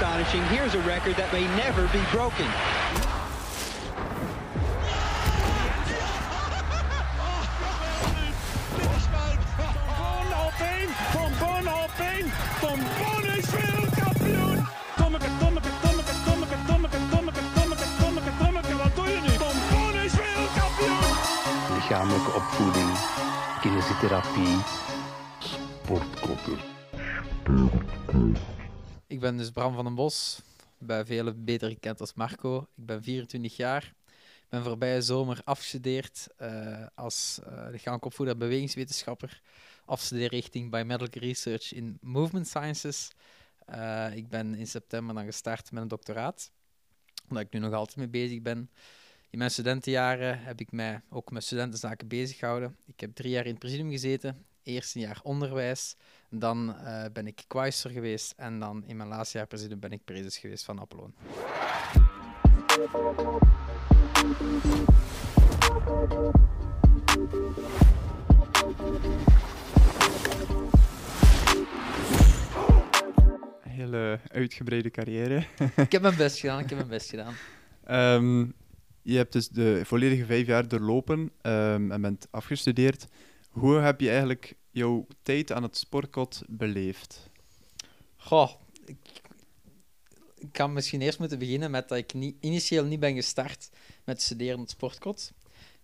astonishing, here's a record that may never be broken. Wat doe je nu? Lichamelijke opvoeding, kinesiotherapie, sportkoppen. Ik ben dus Bram van den Bos, bij velen beter gekend als Marco. Ik ben 24 jaar. Ik ben voorbije zomer afgestudeerd eh, als uh, lichamelijk opvoeder en bewegingswetenschapper. Afstudeerrichting Biomedical Research in Movement Sciences. Uh, ik ben in september dan gestart met een doctoraat, omdat ik nu nog altijd mee bezig ben. In mijn studentenjaren heb ik mij ook met studentenzaken bezig gehouden. Ik heb drie jaar in het presidium gezeten, eerst een jaar onderwijs, dan uh, ben ik quaestor geweest en dan in mijn laatste jaar presidium ben ik prezes geweest van Apollon. Hele uitgebreide carrière. ik heb mijn best gedaan, ik heb mijn best gedaan. Um, je hebt dus de volledige vijf jaar doorlopen um, en bent afgestudeerd. Hoe heb je eigenlijk jouw tijd aan het sportkot beleefd? Goh, ik, ik kan misschien eerst moeten beginnen met dat ik niet, initieel niet ben gestart met studeren op het sportkot.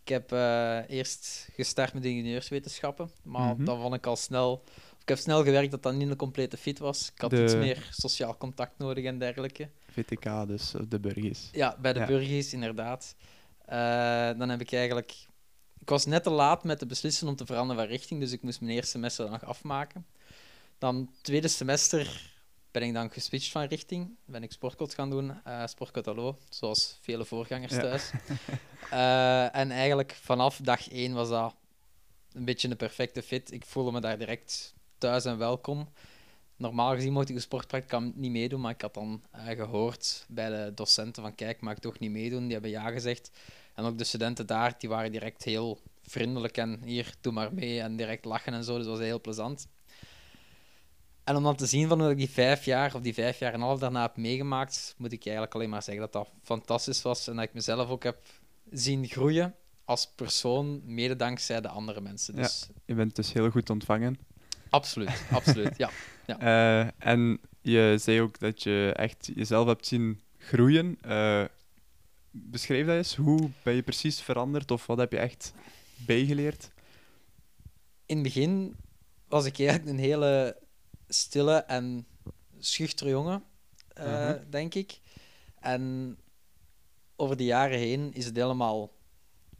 Ik heb uh, eerst gestart met ingenieurswetenschappen, maar mm -hmm. dat vond ik al snel... Ik heb snel gewerkt dat dat niet een complete fit was. Ik had de... iets meer sociaal contact nodig en dergelijke. VTK, dus de burgers. Ja, bij de ja. burgers, inderdaad. Uh, dan heb ik eigenlijk... Ik was net te laat met te beslissen om te veranderen van richting, dus ik moest mijn eerste semester nog afmaken. Dan tweede semester ben ik dan geswitcht van richting. Ben ik sportkot gaan doen, uh, sportkot allo, zoals vele voorgangers ja. thuis. uh, en eigenlijk vanaf dag één was dat een beetje een perfecte fit. Ik voelde me daar direct thuis en welkom. Normaal gezien mocht ik de sportpracticant niet meedoen, maar ik had dan uh, gehoord bij de docenten van kijk, mag ik toch niet meedoen? Die hebben ja gezegd. En ook de studenten daar, die waren direct heel vriendelijk en hier, doe maar mee en direct lachen en zo, dus dat was heel plezant. En om dan te zien van hoe ik die vijf jaar of die vijf jaar en half daarna heb meegemaakt, moet ik eigenlijk alleen maar zeggen dat dat fantastisch was en dat ik mezelf ook heb zien groeien als persoon, mede dankzij de andere mensen. Dus... Ja, je bent dus heel goed ontvangen. Absoluut, absoluut, ja. ja. Uh, en je zei ook dat je echt jezelf hebt zien groeien. Uh, beschrijf dat eens. Hoe ben je precies veranderd of wat heb je echt bijgeleerd? In het begin was ik eigenlijk een hele stille en schuchtere jongen, uh, uh -huh. denk ik. En over de jaren heen is het helemaal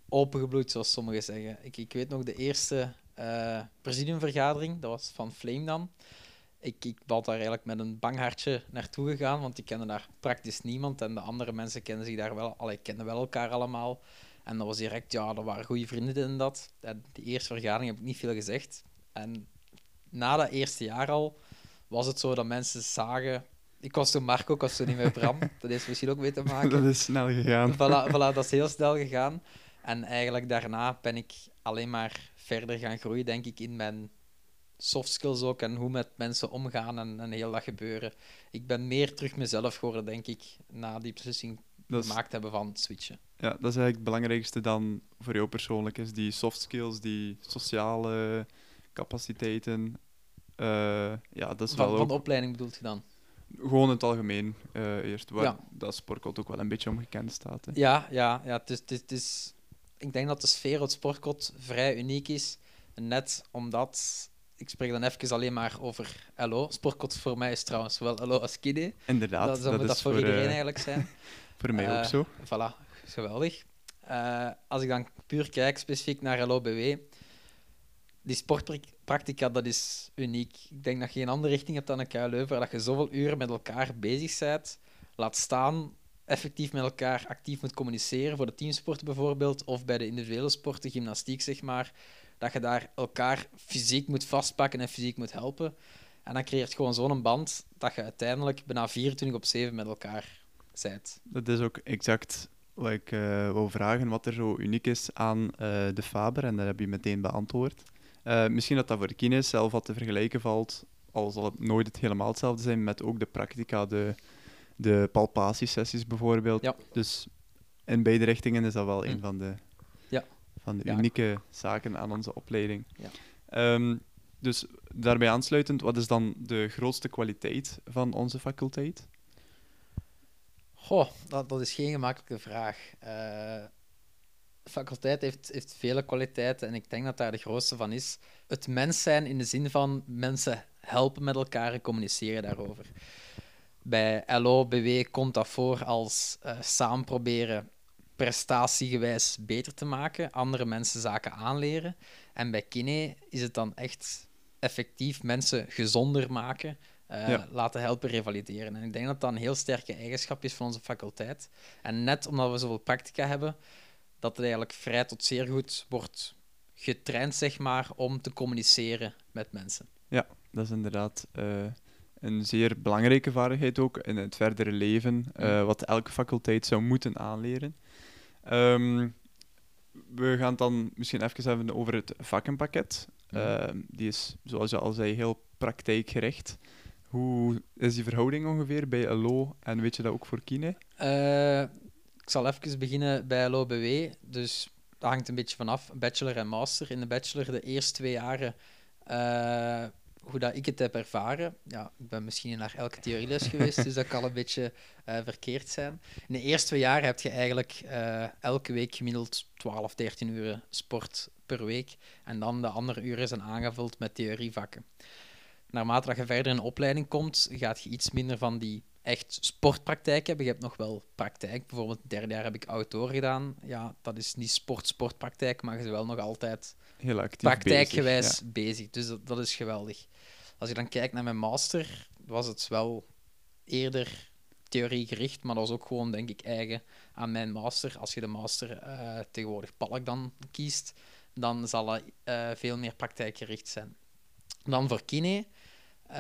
opengebloeid, zoals sommigen zeggen. Ik, ik weet nog de eerste uh, presidiumvergadering, dat was van Flame dan. Ik, ik was daar eigenlijk met een bang hartje naartoe gegaan, want ik kende daar praktisch niemand en de andere mensen kenden zich daar wel, allee, kenden wel elkaar allemaal. En dat was direct, ja, dat waren goede vrienden in dat. En die eerste vergadering heb ik niet veel gezegd. En na dat eerste jaar al was het zo dat mensen zagen. Ik was toen Marco, ik was toen niet meer Bram. dat heeft misschien ook mee te maken. Dat is snel gegaan. Voilà, voilà, dat is heel snel gegaan. En eigenlijk daarna ben ik alleen maar verder gaan groeien, denk ik, in mijn soft skills ook en hoe met mensen omgaan en, en heel dat gebeuren. Ik ben meer terug mezelf geworden, denk ik, na die beslissing is... gemaakt hebben van switchen. Ja, dat is eigenlijk het belangrijkste dan voor jou persoonlijk, is die soft skills, die sociale capaciteiten. Uh, ja, dat is van, wel van ook... de opleiding bedoelt je dan? Gewoon in het algemeen, uh, eerst, waar ja. dat sportkot ook wel een beetje omgekend staat. Hè. Ja, ja, ja het is, het is, ik denk dat de sfeer op sportkot vrij uniek is. Net omdat, ik spreek dan even alleen maar over LO. Sportkot voor mij is trouwens wel LO als kidde. Inderdaad. Dat, dat moet dat voor, voor iedereen uh, eigenlijk zijn. voor mij uh, ook zo. Voilà, geweldig. Uh, als ik dan puur kijk specifiek naar LO-BW, die sportpractica, dat is uniek. Ik denk dat je geen andere richting hebt dan een KU Leuven, dat je zoveel uren met elkaar bezig bent, laat staan effectief met elkaar actief moet communiceren, voor de teamsporten bijvoorbeeld, of bij de individuele sporten, gymnastiek zeg maar, dat je daar elkaar fysiek moet vastpakken en fysiek moet helpen. En dan creëert gewoon zo'n band dat je uiteindelijk bijna 24 op 7 met elkaar bent. Dat is ook exact wat ik uh, wou vragen, wat er zo uniek is aan uh, de Faber, en dat heb je meteen beantwoord. Uh, misschien dat dat voor kines zelf wat te vergelijken valt, al zal het nooit het helemaal hetzelfde zijn met ook de practica, de de palpatiesessies bijvoorbeeld. Ja. Dus in beide richtingen is dat wel een Mm. van de, Ja. Van de Ja. unieke zaken aan onze opleiding. Ja. Ehm, dus daarbij aansluitend, wat is dan de grootste kwaliteit van onze faculteit? Goh, dat, dat is geen gemakkelijke vraag. Eh, de faculteit heeft, heeft vele kwaliteiten en ik denk dat daar de grootste van is het mens zijn in de zin van mensen helpen met elkaar en communiceren daarover. Bij LO, BW komt dat voor als eh, samen proberen prestatiegewijs beter te maken, andere mensen zaken aanleren. En bij kine is het dan echt effectief mensen gezonder maken, eh, Ja. laten helpen revalideren. En ik denk dat dat een heel sterke eigenschap is van onze faculteit. En net omdat we zoveel practica hebben, dat het eigenlijk vrij tot zeer goed wordt getraind, zeg maar, om te communiceren met mensen. Dat is inderdaad eh, een zeer belangrijke vaardigheid ook in het verdere leven, eh, wat elke faculteit zou moeten aanleren. Ehm, we gaan het dan misschien even hebben over het vakkenpakket. Ehm, die is, zoals je al zei, heel praktijkgericht. Hoe is die verhouding ongeveer bij LO en weet je dat ook voor kine? Eh, ik zal even beginnen bij LOBW. Dus dat hangt een beetje vanaf, bachelor en master. In de bachelor de eerste twee jaren, eh, hoe dat ik het heb ervaren. Ja, ik ben misschien naar elke theorieles geweest, dus dat kan een beetje eh, verkeerd zijn. In de eerste twee jaar heb je eigenlijk eh, elke week gemiddeld 12, 13 uur sport per week. En dan de andere uren zijn aangevuld met theorievakken. Naarmate dat je verder in de opleiding komt, gaat je iets minder van die echt sportpraktijk hebben. Je hebt nog wel praktijk. Bijvoorbeeld het derde jaar heb ik outdoor gedaan. Ja, dat is niet sport-sportpraktijk, maar je bent wel nog altijd Heel actief praktijkgewijs bezig, bezig. Dus dat, dat is geweldig. Als je dan kijkt naar mijn master, was het wel eerder theoriegericht, maar dat was ook gewoon, denk ik, eigen aan mijn master. Als je de master eh, tegenwoordig Palk dan kiest, dan zal het eh, veel meer praktijkgericht zijn. Dan voor kine, eh,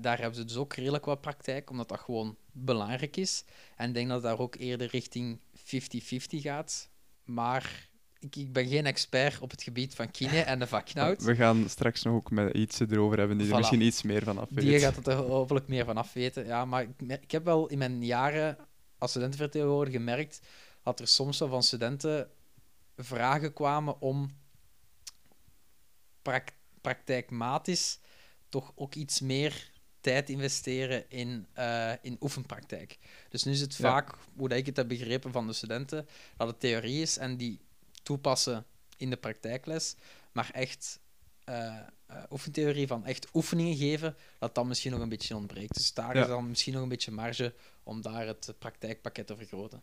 daar hebben ze dus ook redelijk wat praktijk, omdat dat gewoon belangrijk is. En ik denk dat het daar ook eerder richting 50-50 gaat. Maar ik, ik ben geen expert op het gebied van kine en de ja. vakinhoud. We gaan straks nog ook met iets erover hebben die er misschien iets meer van af weet. Die gaat het er hopelijk meer van af weten. Ja, maar ik, heb wel in mijn jaren als studentenvertegenwoordiger gemerkt dat er soms wel van studenten vragen kwamen om prak- praktijkmatisch toch ook iets meer tijd investeren in, eh, in oefenpraktijk. Dus nu is het Ja. vaak, hoe dat ik het heb begrepen van de studenten, dat het theorie is en die toepassen in de praktijkles, maar echt eh, eh, oefentheorie van echt oefeningen geven, dat dat misschien nog een beetje ontbreekt. Dus daar Ja. is dan misschien nog een beetje marge om daar het praktijkpakket te vergroten.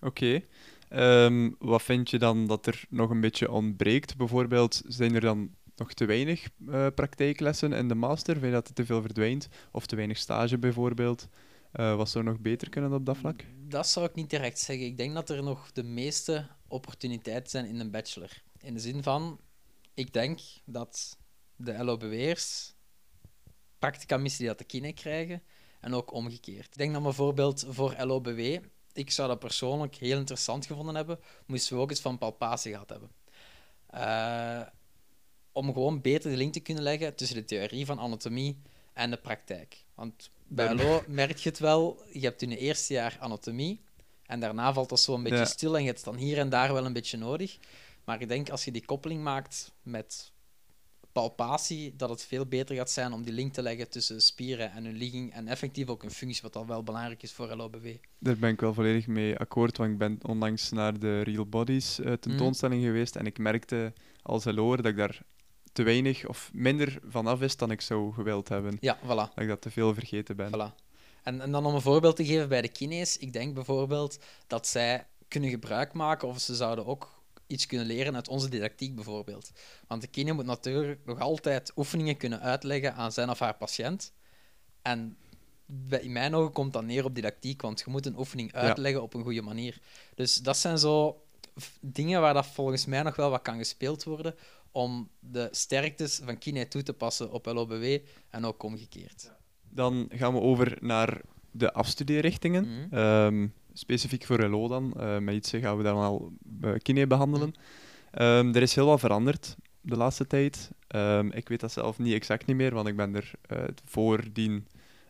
Oké. Ehm, wat vind je dan dat er nog een beetje ontbreekt? Bijvoorbeeld, zijn er dan nog te weinig eh, praktijklessen in de master? Vind je dat er te veel verdwijnt? Of te weinig stage bijvoorbeeld? Eh, wat zou nog beter kunnen op dat vlak? Dat zou ik niet direct zeggen. Ik denk dat er nog de meeste opportuniteiten zijn in een bachelor. In de zin van, ik denk dat de LOBW'ers practica missen die dat de kine krijgen en ook omgekeerd. Ik denk dat bijvoorbeeld voor LOBW, ik zou dat persoonlijk heel interessant gevonden hebben, moesten we ook eens van palpatie gehad hebben. Eh, om gewoon beter de link te kunnen leggen tussen de theorie van anatomie en de praktijk. Want bij LO merk je het wel, je hebt in het eerste jaar anatomie en daarna valt dat zo een beetje Ja. stil en je hebt het dan hier en daar wel een beetje nodig. Maar ik denk als je die koppeling maakt met palpatie, dat het veel beter gaat zijn om die link te leggen tussen spieren en hun ligging en effectief ook een functie, wat al wel belangrijk is voor LOBW. Daar ben ik wel volledig mee akkoord, want ik ben onlangs naar de Real Bodies eh, tentoonstelling geweest en ik merkte als LO'er dat ik daar te weinig of minder van af wist dan ik zou gewild hebben. Ja, voilà. Dat ik dat te veel vergeten ben. Voilà. En, en dan om een voorbeeld te geven bij de kines, ik denk bijvoorbeeld dat zij kunnen gebruik maken of ze zouden ook iets kunnen leren uit onze didactiek bijvoorbeeld. Want de kine moet natuurlijk nog altijd oefeningen kunnen uitleggen aan zijn of haar patiënt. En bij, in mijn ogen komt dat neer op didactiek, want je moet een oefening uitleggen op een goede manier. Dus dat zijn zo dingen waar dat volgens mij nog wel wat kan gespeeld worden om de sterktes van kine toe te passen op LOBW en ook omgekeerd. Dan gaan we over naar de afstudeerrichtingen. Mhm. Ehm, specifiek voor LO dan. Eh, met iets gaan we dan al uh, kine behandelen. Ehm, er is heel wat veranderd de laatste tijd. Ehm, ik weet dat zelf niet exact niet meer, want ik ben er eh, voordien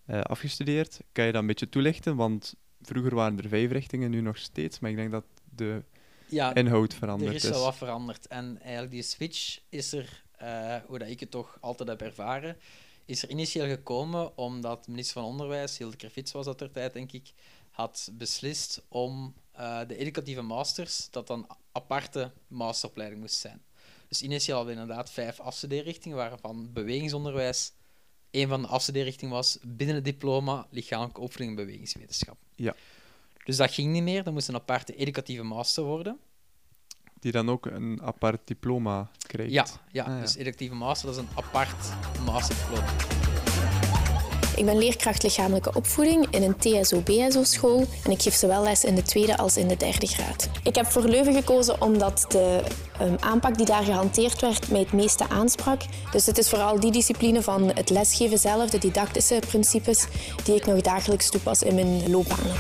eh, afgestudeerd. Kan je dat een beetje toelichten? Want vroeger waren er vijf richtingen, nu nog steeds. Maar ik denk dat de Ja, inhoud er veranderd is is. wel wat veranderd. En eigenlijk die switch is er, eh, hoe dat ik het toch altijd heb ervaren, is er initieel gekomen omdat minister van Onderwijs, Hilde Krevits was dat ter tijd, denk ik, had beslist om eh, de educatieve masters, dat dan aparte masteropleiding moest zijn. Dus initieel hadden we inderdaad vijf afstudeerrichtingen, waarvan bewegingsonderwijs een van de afstudeerrichtingen was binnen het diploma lichamelijke opvoeding en bewegingswetenschap. Ja. Dus dat ging niet meer, dat moest een aparte educatieve master worden. Die dan ook een apart diploma krijgt. Ja, ja, Ah, ja. dus educatieve master, dat is een apart masterdiploma. Ik ben leerkracht lichamelijke opvoeding in een TSO-BSO-school en ik geef zowel les in de tweede als in de derde graad. Ik heb voor Leuven gekozen omdat de ehm, aanpak die daar gehanteerd werd mij het meeste aansprak. Dus het is vooral die discipline van het lesgeven zelf, de didactische principes, die ik nog dagelijks toepas in mijn loopbanen.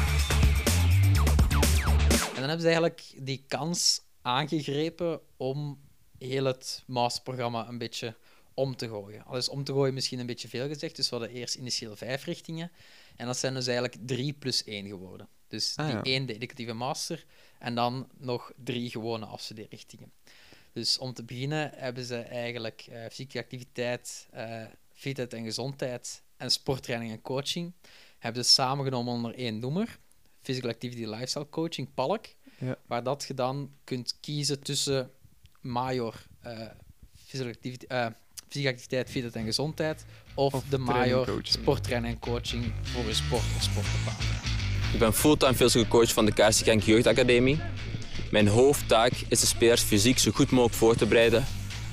En dan hebben ze eigenlijk die kans aangegrepen om heel het masterprogramma een beetje om te gooien. Al is om te gooien misschien een beetje veel gezegd, dus we hadden eerst initieel vijf richtingen. En dat zijn dus eigenlijk drie plus één geworden. Dus Ah, die ja. één, de educatieve master, en dan nog drie gewone afstudeerrichtingen. Dus om te beginnen hebben ze eigenlijk eh, fysieke activiteit, eh fitheid en gezondheid en sporttraining en coaching hebben ze samengenomen onder één noemer. Physical Activity Lifestyle Coaching, PALK. Ja. Waar dat je dan kunt kiezen tussen major eh fysieke activiteit, eh, fysieke activiteit, fitheid en gezondheid of, Of de major coaching. sporttraining en coaching voor je sport of sportbepalingen. Ik ben fulltime physical coach van de Genk Jeugdacademie. Mijn hoofdtaak is de spelers fysiek zo goed mogelijk voor te bereiden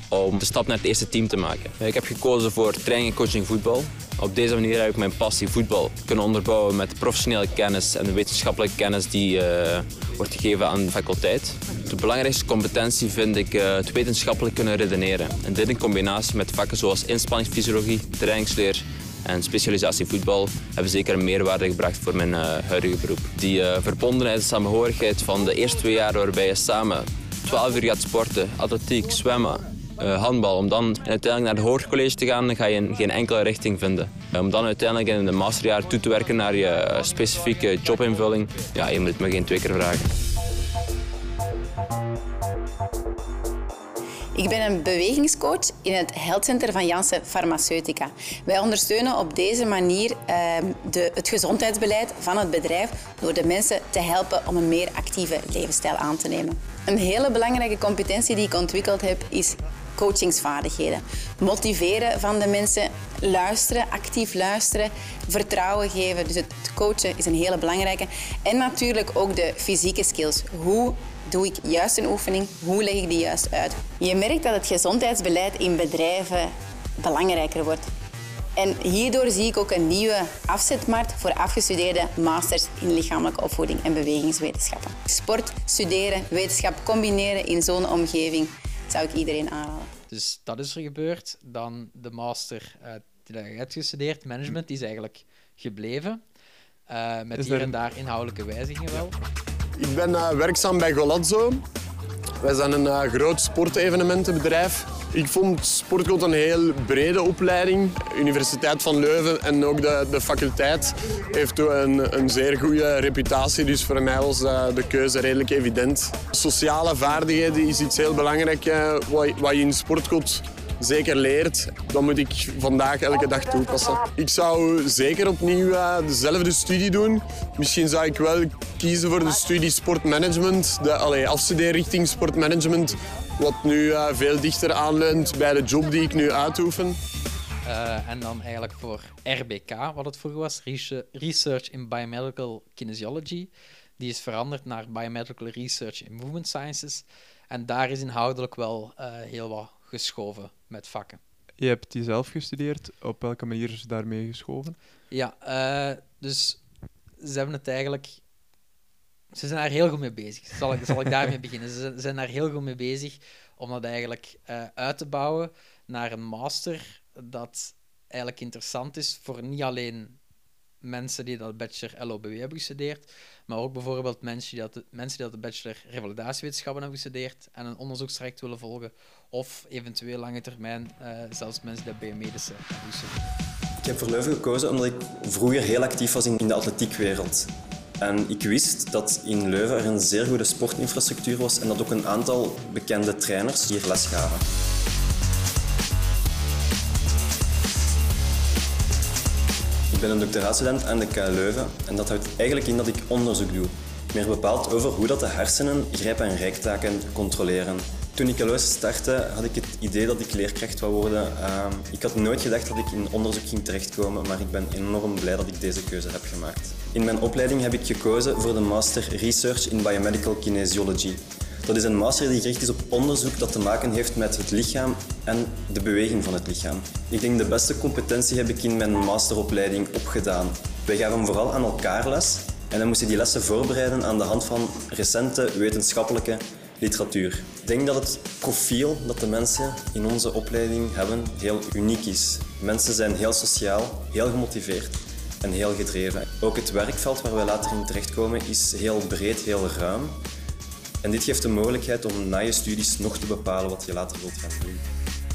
om de stap naar het eerste team te maken. Ik heb gekozen voor training en coaching voetbal. Op deze manier heb ik mijn passie voetbal kunnen onderbouwen met professionele kennis en de wetenschappelijke kennis die eh, wordt gegeven aan de faculteit. De belangrijkste competentie vind ik eh, het wetenschappelijk kunnen redeneren. En dit in combinatie met vakken zoals inspanningsfysiologie, trainingsleer en specialisatie voetbal hebben zeker een meerwaarde gebracht voor mijn eh, huidige beroep. Die verbondenheid en samenhorigheid van de eerste twee jaar waarbij je samen 12 uur gaat sporten, atletiek, zwemmen, eh, handbal, om dan uiteindelijk naar het hogercollege te gaan, ga je geen enkele richting vinden. Eh, Om dan uiteindelijk in de masterjaar toe te werken naar je eh, specifieke jobinvulling, ja, je moet het me geen twee keer vragen. Ik ben een bewegingscoach in het Health Center van Janssen Farmaceutica. Wij ondersteunen op deze manier ehm, de, het gezondheidsbeleid van het bedrijf door de mensen te helpen om een meer actieve levensstijl aan te nemen. Een hele belangrijke competentie die ik ontwikkeld heb is coachingsvaardigheden. Motiveren van de mensen, luisteren, actief luisteren, vertrouwen geven. Dus het coachen is een hele belangrijke. En natuurlijk ook de fysieke skills. Hoe doe ik juist een oefening? Hoe leg ik die juist uit? Je merkt dat het gezondheidsbeleid in bedrijven belangrijker wordt. En hierdoor zie ik ook een nieuwe afzetmarkt voor afgestudeerde masters in lichamelijke opvoeding en bewegingswetenschappen. Sport, studeren, wetenschap combineren in zo'n omgeving zou ik iedereen aanraden. Dus dat is er gebeurd. Dan de master eh, die je hebt gestudeerd, management, die is eigenlijk gebleven. Eh, met Is hier er en daar inhoudelijke wijzigingen wel. Ik ben eh, werkzaam bij Golazzo. Wij zijn een eh, groot sportevenementenbedrijf. Ik vond Sportcode een heel brede opleiding. Universiteit van Leuven en ook de, de faculteit heeft een, een zeer goede reputatie. Dus voor mij was eh, de keuze redelijk evident. Sociale vaardigheden is iets heel belangrijk eh, wat, wat je in Sportcode zeker leert. Dat moet ik vandaag elke dag toepassen. Ik zou zeker opnieuw eh, dezelfde studie doen. Misschien zou ik wel kiezen voor de studie sportmanagement, de allee, afstudeerrichting sportmanagement, wat nu eh, veel dichter aanleunt bij de job die ik nu uitoefen. Eh, en dan eigenlijk voor RBK, wat het vroeger was, Res- Research in Biomedical Kinesiology. Die is veranderd naar Biomedical Research in Movement Sciences. En daar is inhoudelijk wel heel wat geschoven met vakken. Je hebt die zelf gestudeerd. Op welke manier is daarmee geschoven? Ja, eh, dus ze hebben het eigenlijk. Ze zijn daar heel goed mee bezig. Zal ik, zal ik daarmee beginnen? Ze zijn- zijn daar heel goed mee bezig om dat eigenlijk eh, uit te bouwen naar een master dat eigenlijk interessant is voor niet alleen mensen die dat bachelor LOBW hebben gestudeerd, maar ook bijvoorbeeld mensen die dat de, mensen die dat de bachelor revalidatiewetenschappen hebben gestudeerd en een onderzoekstraject willen volgen, of eventueel lange termijn eh, zelfs mensen die dat biomedische hebben gestudeerd. heb voor Leuven gekozen omdat ik vroeger heel actief was in de atletiekwereld. En ik wist dat in Leuven er een zeer goede sportinfrastructuur was en dat ook een aantal bekende trainers hier les gaven. Ik ben een doctoraatstudent aan de KU Leuven en dat houdt eigenlijk in dat ik onderzoek doe. Meer bepaald over hoe dat de hersenen grijp- en rijktaken controleren. Toen ik LOS startte, had ik het idee dat ik leerkracht wou worden. Uh, ik had nooit gedacht dat ik in onderzoek ging terechtkomen, maar ik ben enorm blij dat ik deze keuze heb gemaakt. In mijn opleiding heb ik gekozen voor de Master Research in Biomedical Kinesiology. Dat is een master die gericht is op onderzoek dat te maken heeft met het lichaam en de beweging van het lichaam. Ik denk de beste competentie heb ik in mijn masteropleiding opgedaan. Wij gaven vooral aan elkaar les en dan moesten die lessen voorbereiden aan de hand van recente wetenschappelijke literatuur. Ik denk dat het profiel dat de mensen in onze opleiding hebben heel uniek is. Mensen zijn heel sociaal, heel gemotiveerd en heel gedreven. Ook het werkveld waar wij later in terechtkomen is heel breed, heel ruim. En dit geeft de mogelijkheid om na je studies nog te bepalen wat je later wilt gaan doen.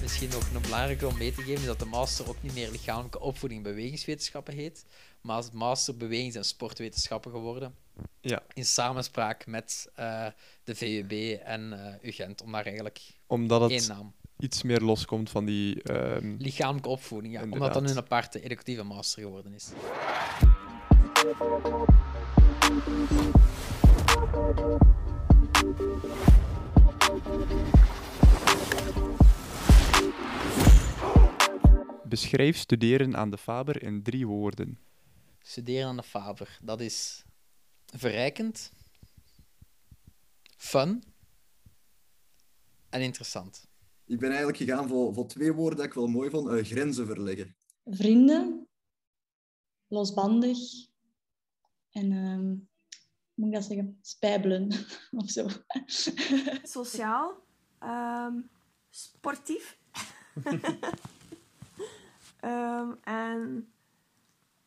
Misschien nog een belangrijke om mee te geven is dat de master ook niet meer lichamelijke opvoeding en bewegingswetenschappen heet, maar is master bewegings- en sportwetenschappen geworden. Ja. In samenspraak met uh, de VUB en uh, UGent, om daar eigenlijk Omdat het één naam. iets meer loskomt van die... Um... Lichamelijke opvoeding, ja. Inderdaad. Omdat dat een aparte educatieve master geworden is. Beschrijf studeren aan de Faber in drie woorden. Studeren aan de Faber, dat is verrijkend, fun en interessant. Ik ben eigenlijk gegaan voor, voor twee woorden dat ik wel mooi vond. Uh, grenzen verleggen. Vrienden, losbandig en, um, hoe moet ik dat zeggen, spijbelen of zo. Sociaal, um, sportief. um, en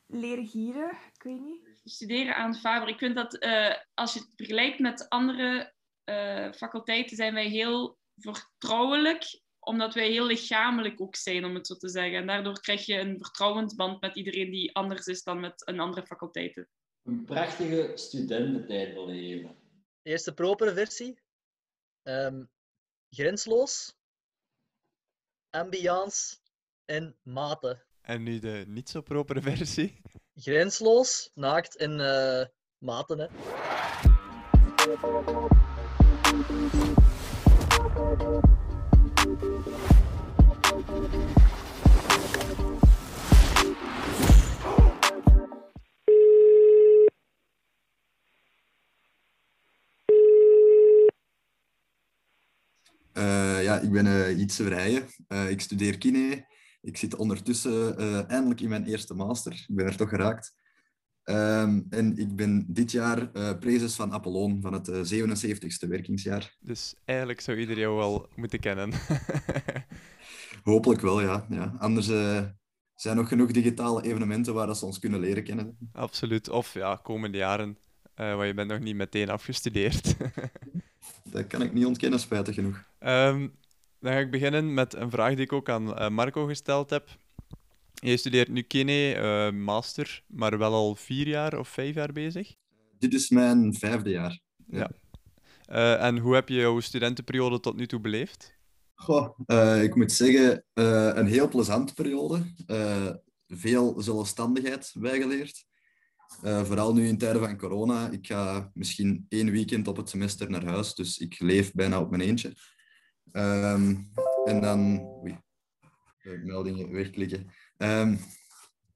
leergierig, ik weet niet. Studeren aan Faber. Ik vind dat uh, als je het vergelijkt met andere uh, faculteiten, zijn wij heel vertrouwelijk, omdat wij heel lichamelijk ook zijn, om het zo te zeggen. En daardoor krijg je een vertrouwensband met iedereen die anders is dan met een andere faculteiten. Een prachtige studententijd beleven. Eerst de propere versie. Um, grensloos. Ambiance en mate. En nu de niet zo propere versie. Grensloos, naakt en uh, maten. Hè. Ja, ik ben uh, Ietse Vrijen. Uh, ik studeer kine. Ik zit ondertussen eindelijk in mijn eerste master. Ik ben er toch geraakt. Um, en ik ben dit jaar prezes van Apollon, van het 77ste werkingsjaar. Dus eigenlijk zou iedereen jou wel moeten kennen. Hopelijk wel, ja. ja. Anders zijn nog genoeg digitale evenementen waar dat ze ons kunnen leren kennen. Absoluut. Of ja, komende jaren. Want je bent nog niet meteen afgestudeerd. dat kan ik niet ontkennen, spijtig genoeg. Um, dan ga ik beginnen met een vraag die ik ook aan uh, Marco gesteld heb. Je studeert nu kine, uh, master, maar wel al vier jaar of vijf jaar bezig? Dit is mijn vijfde jaar. Ja. ja. en hoe heb je jouw studentenperiode tot nu toe beleefd? Goh, ik moet zeggen, een heel plezante periode. veel zelfstandigheid bijgeleerd. Uh, vooral nu in tijden van corona. Ik ga misschien één weekend op het semester naar huis, dus ik leef bijna op mijn eentje. Um, en dan... Oei, meldingen wegklikken. Um,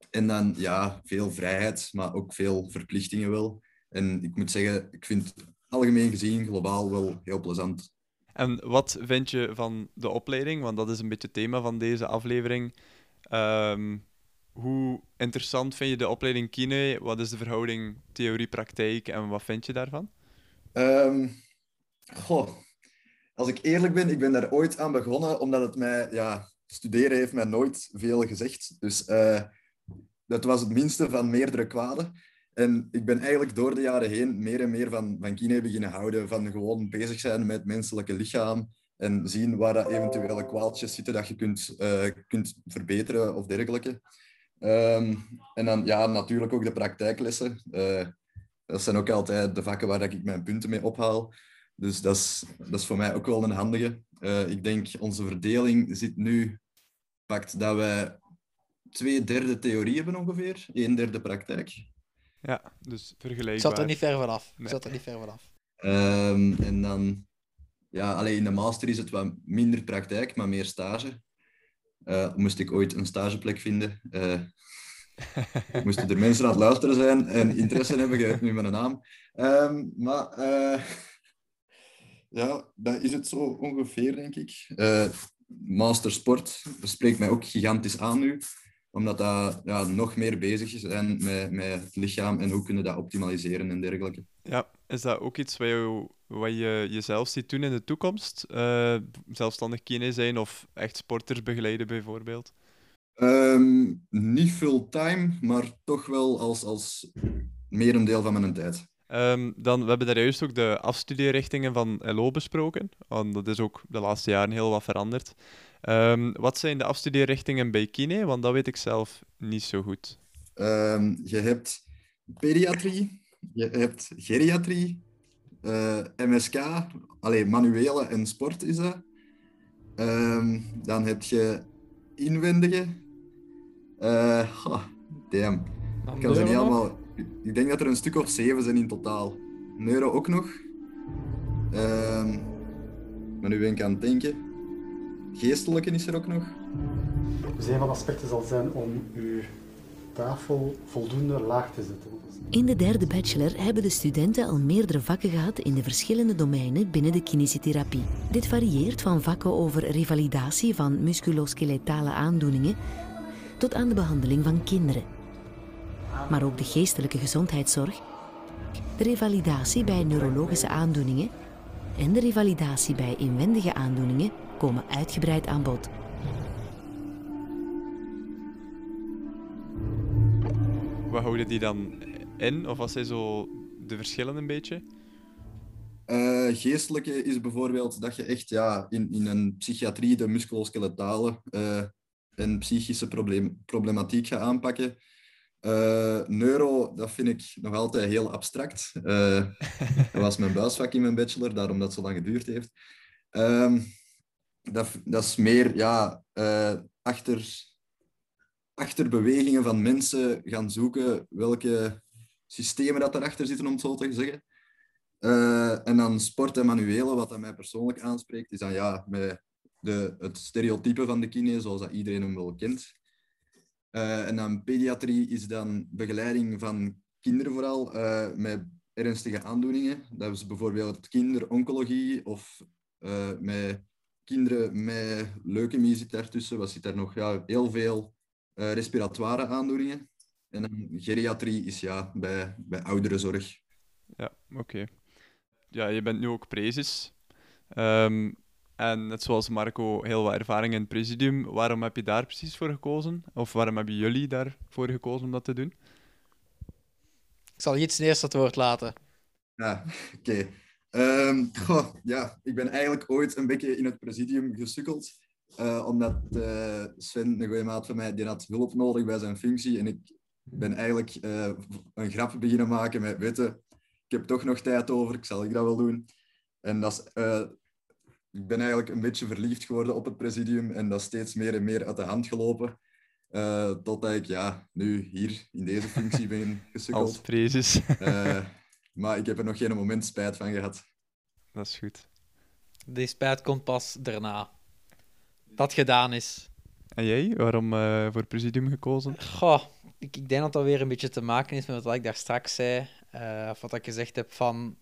en dan, ja, veel vrijheid, maar ook veel verplichtingen wel. En ik moet zeggen, ik vind algemeen gezien, globaal, wel heel plezant. En wat vind je van de opleiding? Want dat is een beetje het thema van deze aflevering. Um, hoe interessant vind je de opleiding kine? Wat is de verhouding theorie-praktijk en wat vind je daarvan? Um, goh, als ik eerlijk ben, ik ben daar ooit aan begonnen omdat het mij, ja, studeren heeft mij nooit veel gezegd. Dus uh, dat was het minste van meerdere kwaden. En ik ben eigenlijk door de jaren heen meer en meer van, van kine beginnen houden, van gewoon bezig zijn met het menselijke lichaam en zien waar dat eventuele kwaaltjes zitten dat je kunt, uh, kunt verbeteren of dergelijke. Ehm, en dan ja, natuurlijk ook de praktijklessen. Eh, dat zijn ook altijd de vakken waar ik mijn punten mee ophaal. Dus dat is, dat is voor mij ook wel een handige. Eh, ik denk onze verdeling zit nu, pakt dat wij twee derde theorie hebben ongeveer, een derde praktijk. Ja, dus vergelijkbaar. Ik zat er niet ver vanaf. Nee. Ik zat er niet ver vanaf. Ehm, en dan, ja, alleen in de master is het wat minder praktijk, maar meer stage. Eh, moest ik ooit een stageplek vinden, eh, moesten er mensen aan het luisteren zijn en interesse hebben, weet nu mijn naam. Ehm, maar eh, ja, dat is het zo ongeveer, denk ik. Eh, master sport spreekt mij ook gigantisch aan nu, omdat dat ja, nog meer bezig is zijn met, met het lichaam en hoe kunnen we dat optimaliseren en dergelijke. Ja, is dat ook iets wat je, wat je jezelf ziet doen in de toekomst? Eh, zelfstandig kine zijn of echt sporters begeleiden bijvoorbeeld? Ehm, niet fulltime, maar toch wel als, als merendeel van mijn tijd. Ehm, dan, we hebben daar juist ook de afstudeerrichtingen van LO besproken. Want dat is ook de laatste jaren heel wat veranderd. Ehm, wat zijn de afstudeerrichtingen bij kine? Want dat weet ik zelf niet zo goed. Ehm, je hebt pediatrie, je hebt geriatrie, eh, MSK, alleen manuele en sport is dat. Ehm, dan heb je inwendige. Eh, damn. Ik kan ze niet allemaal. Ik denk dat er een stuk of zeven zijn in totaal. Neuro ook nog. Ehm, maar nu ben ik aan het denken. Geestelijke is er ook nog. Dus een van de aspecten zal zijn om uw tafel voldoende laag te zetten. In de derde bachelor hebben de studenten al meerdere vakken gehad in de verschillende domeinen binnen de kinesietherapie. Dit varieert van vakken over revalidatie van musculoskeletale aandoeningen tot aan de behandeling van kinderen. Maar ook de geestelijke gezondheidszorg, de revalidatie bij neurologische aandoeningen en de revalidatie bij inwendige aandoeningen komen uitgebreid aan bod. Wat houden die dan in? Of wat zijn zo de verschillen een beetje? Eh, geestelijke is bijvoorbeeld dat je echt ja, in, in een psychiatrie de musculoskeletale eh, en psychische probleem, problematiek gaat aanpakken. Eh, neuro, dat vind ik nog altijd heel abstract. Eh, dat was mijn buisvak in mijn bachelor, daarom dat het zo lang geduurd heeft. Ehm, dat, dat is meer ja, eh, achter, achter bewegingen van mensen gaan zoeken welke systemen dat daarachter zitten, om het zo te zeggen. En dan sport en manuele, wat dat mij persoonlijk aanspreekt, is dan ja, met de, het stereotype van de kine, zoals dat iedereen hem wel kent. Eh, en dan pediatrie is dan begeleiding van kinderen vooral eh, met ernstige aandoeningen. Dat is bijvoorbeeld kinderoncologie of eh, met kinderen met leukemie zit daartussen. Wat zit daar nog? Ja, heel veel respiratoire aandoeningen. En dan geriatrie is ja, bij, bij ouderenzorg. Ja, oké. Ja, je bent nu ook prezes. Ehm, en net zoals Marco heel wat ervaring in het presidium, waarom heb je daar precies voor gekozen? Of waarom hebben jullie daarvoor gekozen om dat te doen? Ik zal iets eerst het woord laten. Ja, oké. Ehm, ja, ik ben eigenlijk ooit een beetje in het presidium gesukkeld. eh, omdat eh, Sven, een goede maat van mij, die had hulp nodig bij zijn functie. En ik ben eigenlijk eh, een grap beginnen maken met, weet je, ik heb toch nog tijd over, ik zal ik dat wel doen. En dat is, eh, ik ben eigenlijk een beetje verliefd geworden op het presidium en dat is steeds meer en meer uit de hand gelopen. eh, totdat ik ja, nu hier in deze functie ben gesukkeld. Als prezes. Eh, maar ik heb er nog geen moment spijt van gehad. Dat is goed. Die spijt komt pas daarna. Dat gedaan is. En jij, waarom eh, voor presidium gekozen? Goh, ik, ik denk dat dat weer een beetje te maken heeft met wat ik daar straks zei. eh, of wat ik gezegd heb van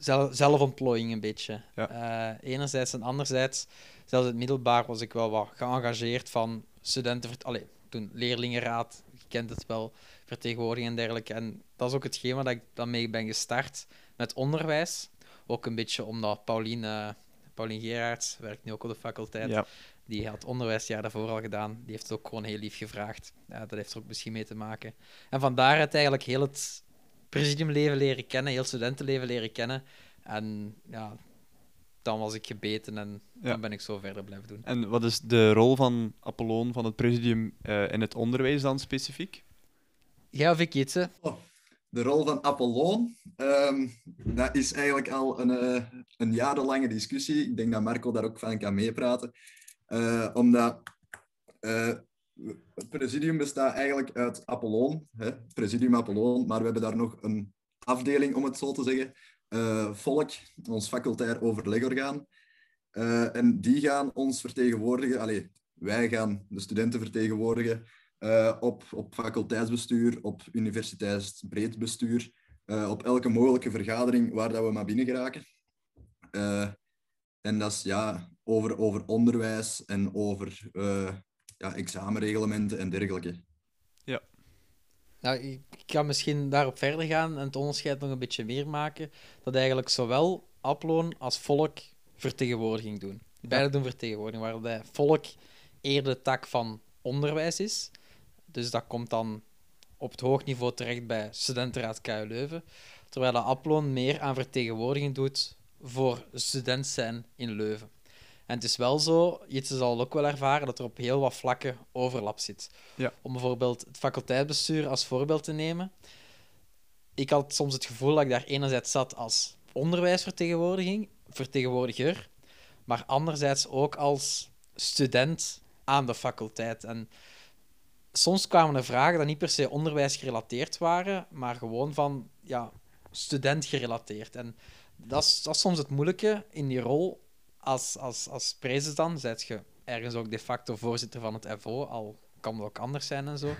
zelf, zelfontplooiing een beetje. Eh, enerzijds en anderzijds, zelfs in het middelbaar was ik wel wat geëngageerd van studenten... Allee, toen leerlingenraad, je kent het wel, vertegenwoordiging en dergelijke. En dat is ook hetgeen waar ik dan mee ben gestart met onderwijs. Ook een beetje omdat Paulien, eh Paulien Gerards, werkt nu ook op de faculteit, Ja. die had onderwijsjaar daarvoor al gedaan. Die heeft het ook gewoon heel lief gevraagd. Ja, dat heeft er ook misschien mee te maken. En van daaruit eigenlijk heel het presidiumleven leren kennen, heel studentenleven leren kennen. En ja, dan was ik gebeten en Ja. dan ben ik zo verder blijven doen. En wat is de rol van Apollon, van het presidium, eh, in het onderwijs dan specifiek? Jij of ik, Jitse? De rol van Apollon, ehm, dat is eigenlijk al een, eh, een jarenlange discussie. Ik denk dat Marco daar ook van kan meepraten. Eh, omdat eh, het presidium bestaat eigenlijk uit Apollon, hè, presidium Apollon, maar we hebben daar nog een afdeling, om het zo te zeggen, eh, Volk, ons facultair overlegorgaan. Eh, en die gaan ons vertegenwoordigen, allee, wij gaan de studenten vertegenwoordigen eh, op, op faculteitsbestuur, op universiteitsbreed bestuur, op elke mogelijke vergadering waar dat we maar binnen geraken. En dat is ja, over, over onderwijs en over ja, examenreglementen en dergelijke. Ja. Nou, ik kan misschien daarop verder gaan en het onderscheid nog een beetje meer maken. Dat eigenlijk zowel Aploon als volk vertegenwoordiging doen. Beide doen vertegenwoordiging, waarbij volk eerder de tak van onderwijs is. Dus dat komt dan op het hoog niveau terecht bij Studentenraad KU Leuven. Terwijl de Aploon meer aan vertegenwoordiging doet voor student zijn in Leuven. En het is wel zo, Jitse zal ook wel ervaren, dat er op heel wat vlakken overlap zit. Ja. Om bijvoorbeeld het faculteitsbestuur als voorbeeld te nemen. Ik had soms het gevoel dat ik daar enerzijds zat als onderwijsvertegenwoordiging, vertegenwoordiger, maar anderzijds ook als student aan de faculteit. En soms kwamen er vragen die niet per se onderwijs gerelateerd waren, maar gewoon van ja, student gerelateerd. En dat is, dat is soms het moeilijke in die rol als, als, als prezes dan. Je ergens ook de facto voorzitter van het FO, al kan het ook anders zijn en zo.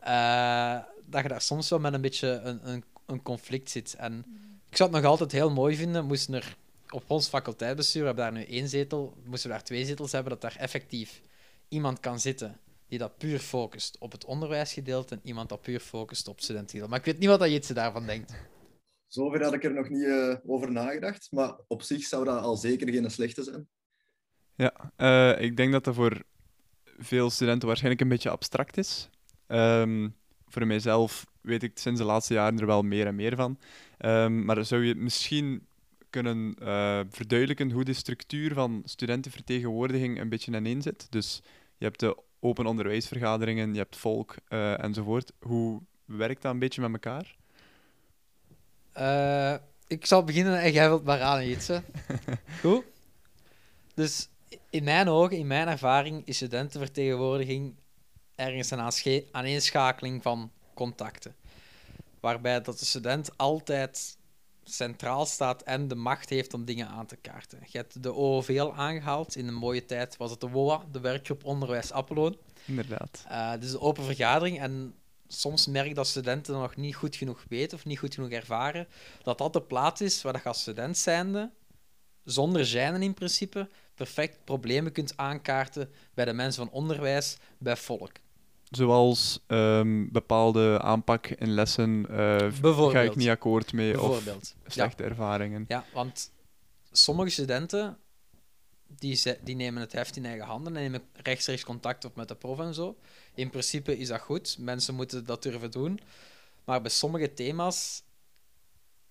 Eh, dat je daar soms wel met een beetje een, een, een conflict zit. En ik zou het nog altijd heel mooi vinden, moesten er op ons faculteitbestuur, we hebben daar nu één zetel, moesten we daar twee zetels hebben, dat daar effectief iemand kan zitten die dat puur focust op het onderwijsgedeelte en iemand dat puur focust op studentengedeelte. Maar ik weet niet wat Jitse daarvan denkt. Zover had ik er nog niet eh, over nagedacht, maar op zich zou dat al zeker geen slechte zijn. Ja, eh, ik denk dat dat voor veel studenten waarschijnlijk een beetje abstract is. Ehm, voor mijzelf weet ik sinds de laatste jaren er wel meer en meer van. Ehm, maar zou je misschien kunnen eh, verduidelijken hoe de structuur van studentenvertegenwoordiging een beetje ineen zit? Dus je hebt de open onderwijsvergaderingen, je hebt volk enzovoort. Hoe werkt dat een beetje met elkaar? Eh, ik zal beginnen en jij wilt maar aan Jitse. Goed? Dus in mijn ogen, in mijn ervaring, is studentenvertegenwoordiging ergens een aaneenschakeling van contacten. Waarbij dat de student altijd centraal staat en de macht heeft om dingen aan te kaarten. Je hebt de OOV al aangehaald. In een mooie tijd was het de WOA, de werkgroep Onderwijs Appeloon. Inderdaad. Uh, dus een open vergadering. En soms merk dat studenten nog niet goed genoeg weten of niet goed genoeg ervaren dat dat de plaats is waar je als student zijnde, zonder zijnen in principe, perfect problemen kunt aankaarten bij de mensen van onderwijs, bij volk. Zoals um, bepaalde aanpak in lessen uh, ga ik niet akkoord mee of slechte ja. ervaringen. Ja, want sommige studenten die, die nemen het heft in eigen handen en nemen rechtstreeks contact op met de prof en zo. In principe is dat goed, mensen moeten dat durven doen. Maar bij sommige thema's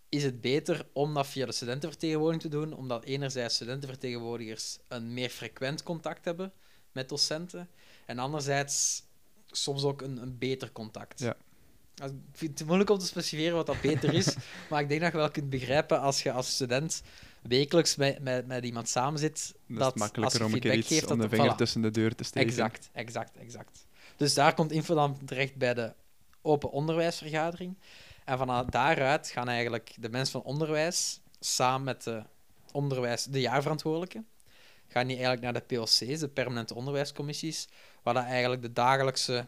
is het beter om dat via de studentenvertegenwoordiging te doen, omdat enerzijds studentenvertegenwoordigers een meer frequent contact hebben met docenten en anderzijds soms ook een, een beter contact. Ja. Ik vind het moeilijk om te specificeren wat dat beter is, maar ik denk dat je wel kunt begrijpen als je als student wekelijks met, met, met iemand samen zit, dat, dat is makkelijker als je om een keer iets geeft, om de vinger voilà. tussen de deur te steken. Exact, exact, exact. Dus daar komt info dan terecht bij de open onderwijsvergadering. En vanuit daaruit gaan eigenlijk de mensen van onderwijs samen met de, onderwijs, de jaarverantwoordelijke, gaan die eigenlijk naar de POC's, de permanente onderwijscommissies, waar dat eigenlijk de dagelijkse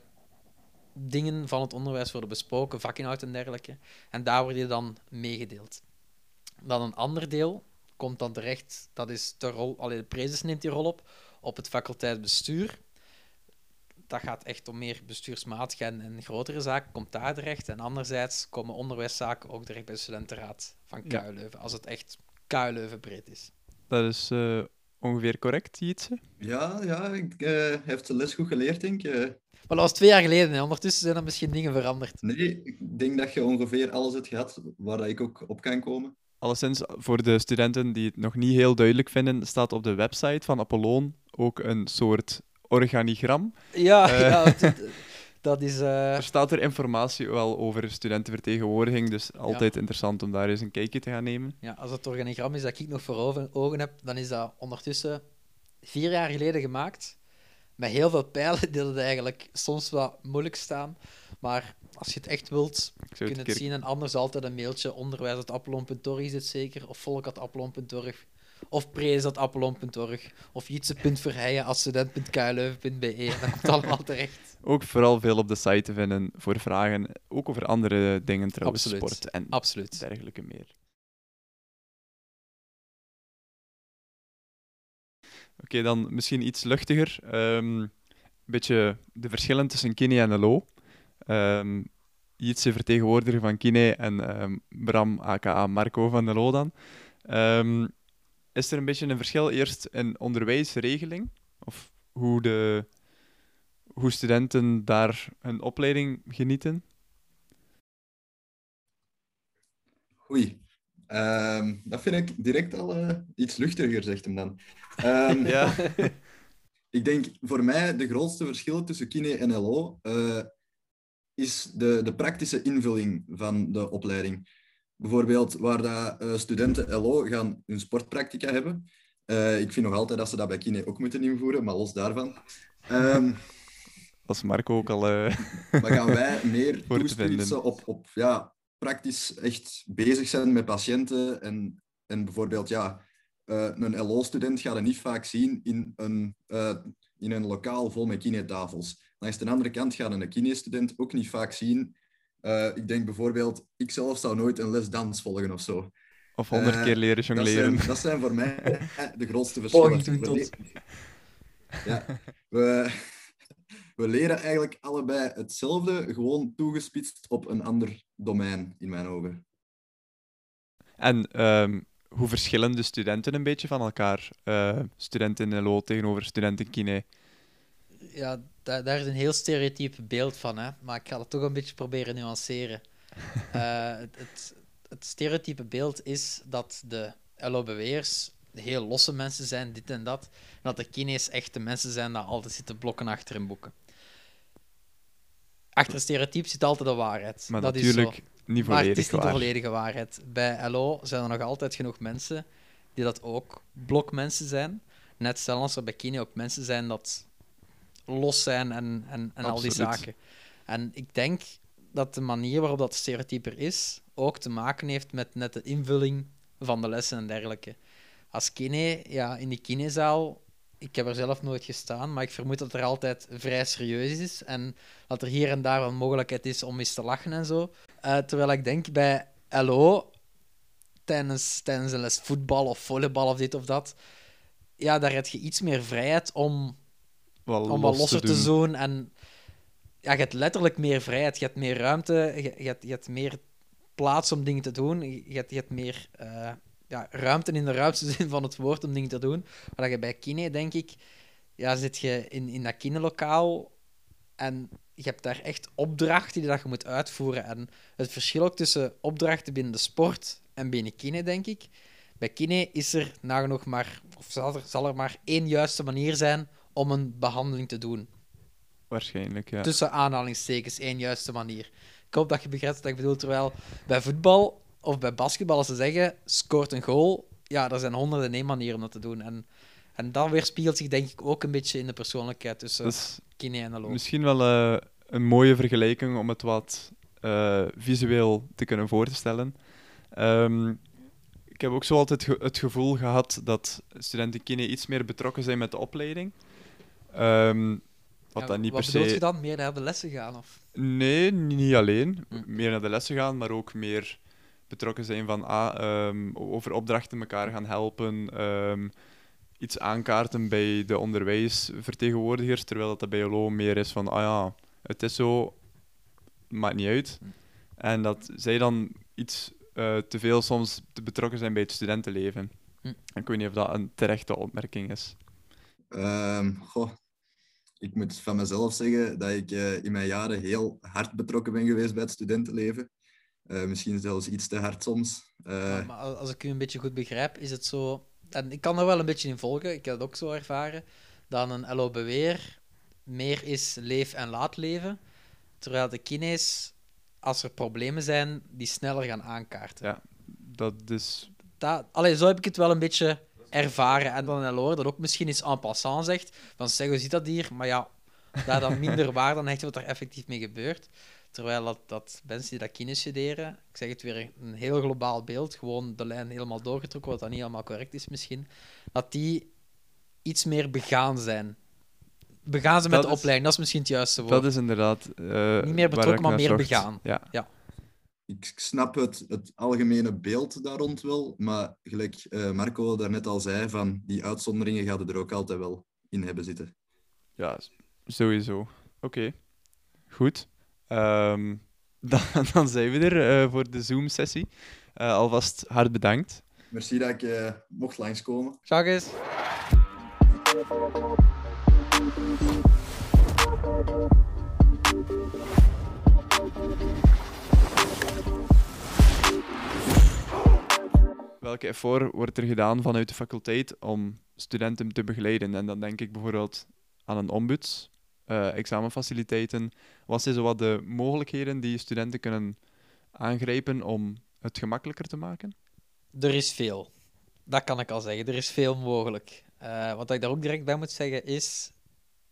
dingen van het onderwijs worden besproken, vakinhoud en dergelijke. En daar wordt je dan meegedeeld. Dan een ander deel komt dan terecht, dat is de rol, allee, de prezes neemt die rol op, op het faculteitsbestuur. Dat gaat echt om meer bestuursmatig en, en grotere zaken, komt daar terecht. En anderzijds komen onderwijszaken ook direct bij de studentenraad van KU Ja. Leuven, als het echt KU Leuven breed is. Dat is eh, ongeveer correct, Jitse? Ja, ja ik uh, heb de les goed geleerd, denk ik. Uh, Maar dat was twee jaar geleden, hè. ondertussen zijn er misschien dingen veranderd. nee, ik denk dat je ongeveer alles hebt gehad waar dat ik ook op kan komen. alleszins voor de studenten die het nog niet heel duidelijk vinden, staat op de website van Apollon ook een soort organigram. Ja, Eh, ja dat, dat is... eh, Er staat er informatie wel over studentenvertegenwoordiging, dus altijd interessant om daar eens een kijkje te gaan nemen. Ja, als het organigram is dat ik nog voor ogen, heb, dan is dat ondertussen vier jaar geleden gemaakt. Met heel veel pijlen die het eigenlijk soms wat moeilijk staan. Maar als je het echt wilt, kun je het zien. En anders altijd een mailtje. Onderwijs.appelon.org is het zeker. Of volk.appelon.org. Of prees.appelon.org. Of jitse.verheijen als student.kleuven.be. Dat komt allemaal terecht. Ook vooral veel op de site te vinden voor vragen, ook over andere dingen trouwens, Absoluut. sport en Absoluut. dergelijke meer. Oké, dan misschien iets luchtiger. Ehm, een beetje de verschillen tussen Kine en LO. Um, Jitse vertegenwoordiger van Kine en ehm, Bram, aka Marco van de LO dan. Ehm, is er een beetje een verschil eerst in onderwijsregeling? Of hoe, de, hoe studenten daar hun opleiding genieten? Oei. Ehm, dat vind ik direct al eh, iets luchtiger, zegt hem dan. Ehm, Ja. ik denk voor mij de grootste verschil tussen kine en LO eh, is de, de praktische invulling van de opleiding. Bijvoorbeeld waar dat, eh, studenten LO gaan hun sportpractica hebben. Eh, ik vind nog altijd dat ze dat bij kine ook moeten invoeren, maar los daarvan. Ehm, Als Marco ook al. eh, maar gaan wij meer toespitsen op, op ja, praktisch echt bezig zijn met patiënten. En, en bijvoorbeeld, ja, eh, een LO-student gaat er niet vaak zien in een, eh, in een lokaal vol met kinetafels. Langs de andere kant gaat een kine-student ook niet vaak zien. Eh, ik denk bijvoorbeeld, ik zelf zou nooit een les dans volgen of zo. Of honderd Eh, keer leren dat jongleren. zijn, dat zijn voor mij de grootste verschillen. Poging tot. Ja, we, we leren eigenlijk allebei hetzelfde, gewoon toegespitst op een ander domein, in mijn ogen. En ehm, hoe verschillen de studenten een beetje van elkaar? Eh, studenten in LO tegenover studenten kine. Ja, daar, daar is een heel stereotype beeld van, hè? maar ik ga het toch een beetje proberen nuanceren. Eh, het, het, het stereotype beeld is dat de LOBW'ers heel losse mensen zijn, dit en dat. En dat de kines echte mensen zijn die altijd zitten blokken achter hun boeken. Achter het stereotype zit altijd de waarheid. Maar dat natuurlijk is zo. niet Maar het is niet de volledige waarheid. Bij LO zijn er nog altijd genoeg mensen die dat ook blokmensen zijn. Net zelfs als er bij Kine ook mensen zijn dat los zijn en, en, en al die zaken. En ik denk dat de manier waarop dat stereotype er is, ook te maken heeft met net de invulling van de lessen en dergelijke. Als kine, ja, in die kinezaal, ik heb er zelf nooit gestaan, maar ik vermoed dat er altijd vrij serieus is en dat er hier en daar een mogelijkheid is om eens te lachen en zo. Eh, terwijl ik denk bij LO, tijdens, tijdens een les voetbal of volleybal of dit of dat, ja, daar heb je iets meer vrijheid om, Wel om wat los te losser te, doen. En ja, je hebt letterlijk meer vrijheid, je hebt meer ruimte, je, je, hebt, je hebt meer plaats om dingen te doen, je, je hebt, je hebt meer eh, ja, ruimte in de ruimste zin van het woord om dingen te doen. Maar dat je bij kine, denk ik, ja, zit je in, in dat kinelokaal en je hebt daar echt opdrachten die dat je moet uitvoeren. En het verschil ook tussen opdrachten binnen de sport en binnen kine, denk ik. Bij kine is er nagenoeg maar, of zal er, zal er maar één juiste manier zijn om een behandeling te doen. Waarschijnlijk, ja. Tussen aanhalingstekens, één juiste manier. Ik hoop dat je begrijpt wat ik bedoel. Terwijl bij voetbal of bij basketbal, als ze zeggen, scoort een goal, ja, er zijn honderden één manieren om dat te doen. En, en dat weerspiegelt zich denk ik ook een beetje in de persoonlijkheid tussen is kine en LO. Misschien wel eh, een mooie vergelijking om het wat eh, visueel te kunnen voorstellen. Ehm, ik heb ook zo altijd ge- het gevoel gehad dat studenten kine iets meer betrokken zijn met de opleiding. Ehm, wat Ja, dan niet wat per bedoel se... je dan? Meer naar de lessen gaan? Of? Nee, niet alleen. Hm. Meer naar de lessen gaan, maar ook meer betrokken zijn van ah, ehm, over opdrachten elkaar gaan helpen. ehm, iets aankaarten bij de onderwijsvertegenwoordigers, terwijl dat bij LO meer is van ah ja, het is zo, maakt niet uit. En dat zij dan iets eh, te veel soms te betrokken zijn bij het studentenleven. Hm. Ik weet niet of dat een terechte opmerking is. Ehm, goh, ik moet van mezelf zeggen dat ik eh, in mijn jaren heel hard betrokken ben geweest bij het studentenleven. Eh, misschien zelfs iets te hard soms. Eh, Maar als ik u een beetje goed begrijp, is het zo... En ik kan er wel een beetje in volgen, ik heb het ook zo ervaren, dat een LO-beweer meer is leef en laat leven, terwijl de kines, als er problemen zijn, die sneller gaan aankaarten. Ja, dat is... Dat, allee, zo heb ik het wel een beetje ervaren. En dan een LO dat ook misschien iets en passant zegt, van zeg, hoe zit dat hier? Maar ja, daar dan minder waar dan echt wat er effectief mee gebeurt. Terwijl dat, dat mensen die dat kines studeren, ik zeg het weer, een heel globaal beeld, gewoon de lijn helemaal doorgetrokken, wat dan niet helemaal correct is misschien, dat die iets meer begaan zijn. Begaan ze met Dat de is- opleiding, dat is misschien het juiste woord. Dat is inderdaad... eh, Niet meer betrokken, maar meer zocht. begaan. Ja. ja. Ik snap het, het algemene beeld daar rond wel, maar gelijk eh, Marco daarnet al zei, van die uitzonderingen gaat er ook altijd wel in hebben zitten. Ja, sowieso. Oké, goed. Ehm, dan, dan zijn we er eh, voor de Zoom-sessie. Eh, alvast hard bedankt. Merci dat ik mocht langskomen. Dag eens. Welke effort wordt er gedaan vanuit de faculteit om studenten te begeleiden? En dan denk ik bijvoorbeeld aan een ombuds, eh, examenfaciliteiten. Wat zijn zo wat de mogelijkheden die studenten kunnen aangrijpen om het gemakkelijker te maken? Er is veel. Dat kan ik al zeggen. Er is veel mogelijk. Eh, wat ik daar ook direct bij moet zeggen is,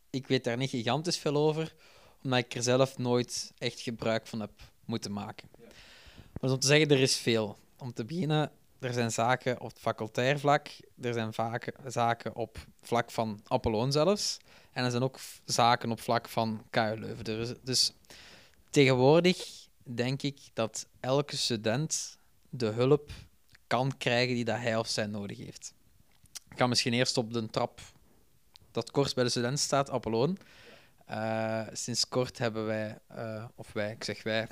ik weet daar niet gigantisch veel over, omdat ik er zelf nooit echt gebruik van heb moeten maken. Maar om te zeggen, er is veel. Om te beginnen, er zijn zaken op het facultair vlak, er zijn vaken, zaken op vlak van Apolloon zelfs, en er zijn ook zaken op vlak van KU Leuven. Dus, dus tegenwoordig denk ik dat elke student de hulp kan krijgen die dat hij of zij nodig heeft. Ik ga misschien eerst op de trap dat kort bij de student staat, Apolloon. Eh, sinds kort hebben wij, eh, of wij, ik zeg wij,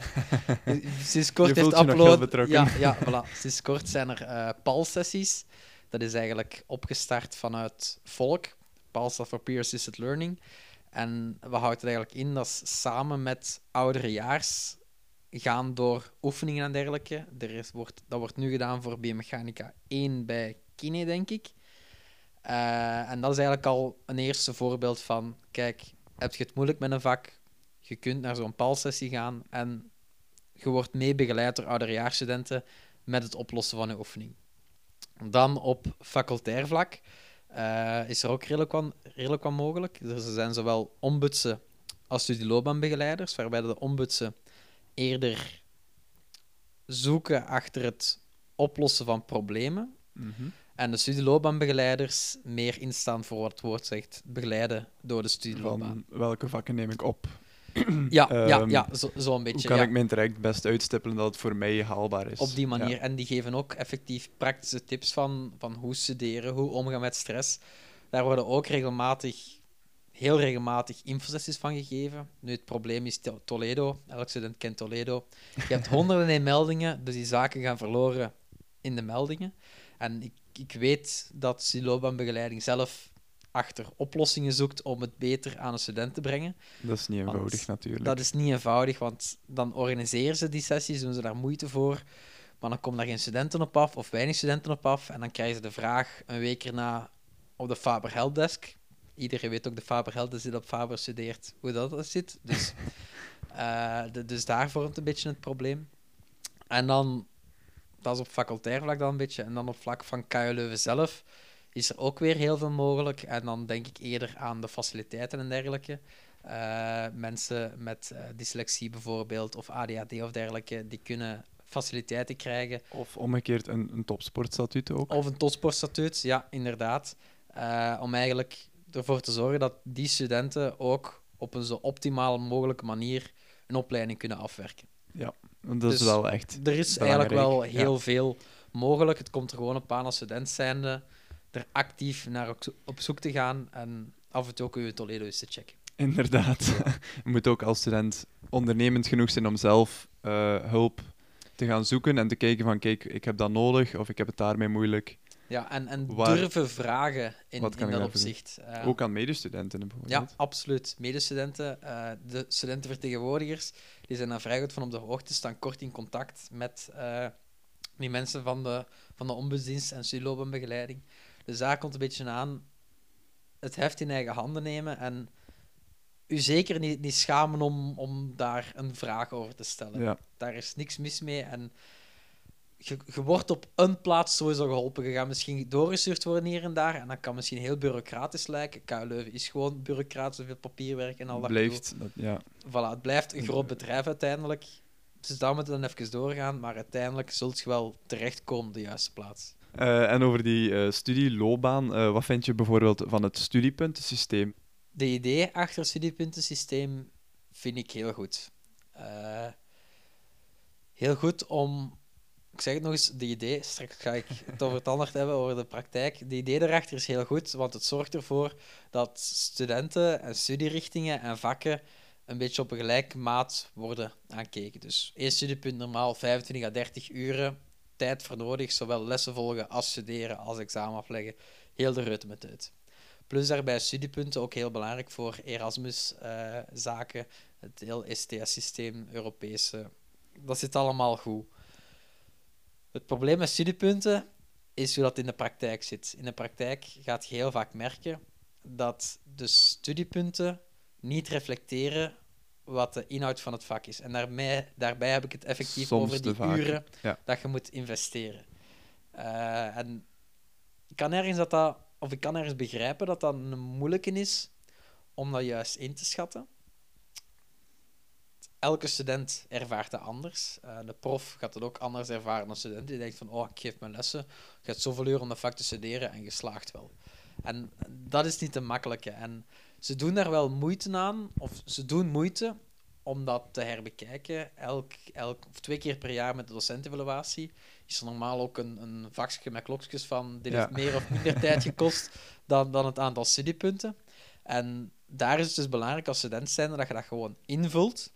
sinds kort heeft betrokken. Ja, ja voilà. Sinds kort zijn er eh PAL-sessies. Dat is eigenlijk opgestart vanuit Volk. PAL staat voor Peer Assisted Learning. En wat houdt het eigenlijk in? Dat samen met ouderejaars gaan door oefeningen en dergelijke. Er is, wordt, dat wordt nu gedaan voor biomechanica 1 bij Kine, denk ik. En dat is eigenlijk al een eerste voorbeeld van, kijk, heb je het moeilijk met een vak, je kunt naar zo'n PAL-sessie gaan en je wordt mee begeleid door ouderjaarsstudenten met het oplossen van je oefening. Dan op facultair vlak eh, is er ook redelijk wat, redelijk wat mogelijk. Dus er zijn zowel ombudsen als studieloopbaanbegeleiders, waarbij de ombudsen eerder zoeken achter het oplossen van problemen. Mhm. En de studieloopbaanbegeleiders meer instaan voor wat het woord zegt, begeleiden door de studieloopbaan. Van welke vakken neem ik op? Ja, ja, Ehm, ja, zo, zo een beetje. Hoe kan ja. ik mijn traject best uitstippelen dat het voor mij haalbaar is? Op die manier. Ja. En die geven ook effectief praktische tips van, van hoe studeren, hoe omgaan met stress. Daar worden ook regelmatig, heel regelmatig infosessies van gegeven. Nu, het probleem is To- Toledo. Elk student kent Toledo. Je hebt honderden en meldingen, dus die zaken gaan verloren in de meldingen. En ik, ik weet dat die loopbaanbegeleiding zelf achter oplossingen zoekt om het beter aan een student te brengen. Dat is niet Want eenvoudig natuurlijk. Dat is niet eenvoudig, want dan organiseren ze die sessies, doen ze daar moeite voor. Maar dan komen daar geen studenten op af, of weinig studenten op af. En dan krijgen ze de vraag een week erna op de Faber Helpdesk. Iedereen weet ook, de Faber Helpdesk zit op Faber studeert, hoe dat zit. Dus, eh, de- dus daar vormt een beetje het probleem. En dan, dat is op facultair vlak dan een beetje. En dan op vlak van KU Leuven zelf is er ook weer heel veel mogelijk. En dan denk ik eerder aan de faciliteiten en dergelijke. Eh, mensen met eh, dyslexie bijvoorbeeld, of ADHD of dergelijke, die kunnen faciliteiten krijgen. Of omgekeerd een, een topsportstatuut ook. Of een topsportstatuut, ja, inderdaad. Eh, om eigenlijk ervoor te zorgen dat die studenten ook op een zo optimaal mogelijke manier een opleiding kunnen afwerken. Ja, dat is Dus wel echt Er is eigenlijk wel ja. heel veel mogelijk. Het komt er gewoon op aan als student zijnde er actief naar op zo- op zoek te gaan en af en toe ook uw Toledo eens te checken. Inderdaad. Je moet ook als student ondernemend genoeg zijn om zelf eh, hulp te gaan zoeken en te kijken van kijk, ik heb dat nodig of ik heb het daarmee moeilijk. Ja, en, en Waar- durven vragen in, dat opzicht. Eh, Ook aan medestudenten bijvoorbeeld. Ja, absoluut. Medestudenten, eh, de studentenvertegenwoordigers, die zijn daar vrij goed van op de hoogte, staan kort in contact met eh, die mensen van de, van de ombudsdienst en studieloopbaanbegeleiding. Dus daar komt een beetje aan het heft in eigen handen nemen en u zeker niet, niet schamen om, om daar een vraag over te stellen. Ja. Daar is niks mis mee en je, je wordt op een plaats sowieso geholpen. Je gaat misschien doorgestuurd worden hier en daar. En dat kan misschien heel bureaucratisch lijken. KU Leuven is gewoon bureaucratisch, veel papierwerk en al dat Blijft, dat, ja. Voilà, het blijft een groot bedrijf uiteindelijk. Dus daar moeten we dan even doorgaan. Maar uiteindelijk zult je wel terechtkomen op de juiste plaats. Eh, en over die eh, studieloopbaan, eh, wat vind je bijvoorbeeld van het studiepuntensysteem? De idee achter het studiepuntensysteem vind ik heel goed. Heel goed om, ik zeg het nog eens, de idee, straks ga ik het over het ander hebben, over de praktijk. De idee daarachter is heel goed, want het zorgt ervoor dat studenten en studierichtingen en vakken een beetje op een gelijke maat worden aankeken. Dus één studiepunt normaal 25 à 30 uren tijd voor nodig, zowel lessen volgen als studeren als examen afleggen. Heel de reut met uit. Plus daarbij studiepunten ook heel belangrijk voor Erasmus-zaken, het heel STS-systeem, Europese. Dat zit allemaal goed. Het probleem met studiepunten is hoe dat in de praktijk zit. In de praktijk gaat je heel vaak merken dat de studiepunten niet reflecteren wat de inhoud van het vak is. En daarbij, daarbij heb ik het effectief Soms over die uren ja. dat je moet investeren. Eh, en ik kan ergens dat dat, of ik kan ergens begrijpen dat dat een moeilijke is om dat juist in te schatten. Elke student ervaart dat anders. Eh, de prof gaat het ook anders ervaren dan student. Die denkt van, oh, ik geef mijn lessen, je hebt zoveel uur om dat vak te studeren en je slaagt wel. En dat is niet te makkelijke. En ze doen daar wel moeite aan, of ze doen moeite om dat te herbekijken. Elk, elk, of twee keer per jaar met de docentevaluatie is er normaal ook een, een vakje met klokjes van dit Ja. heeft meer of minder tijd gekost dan, dan het aantal studiepunten. En daar is het dus belangrijk als student zijn dat je dat gewoon invult,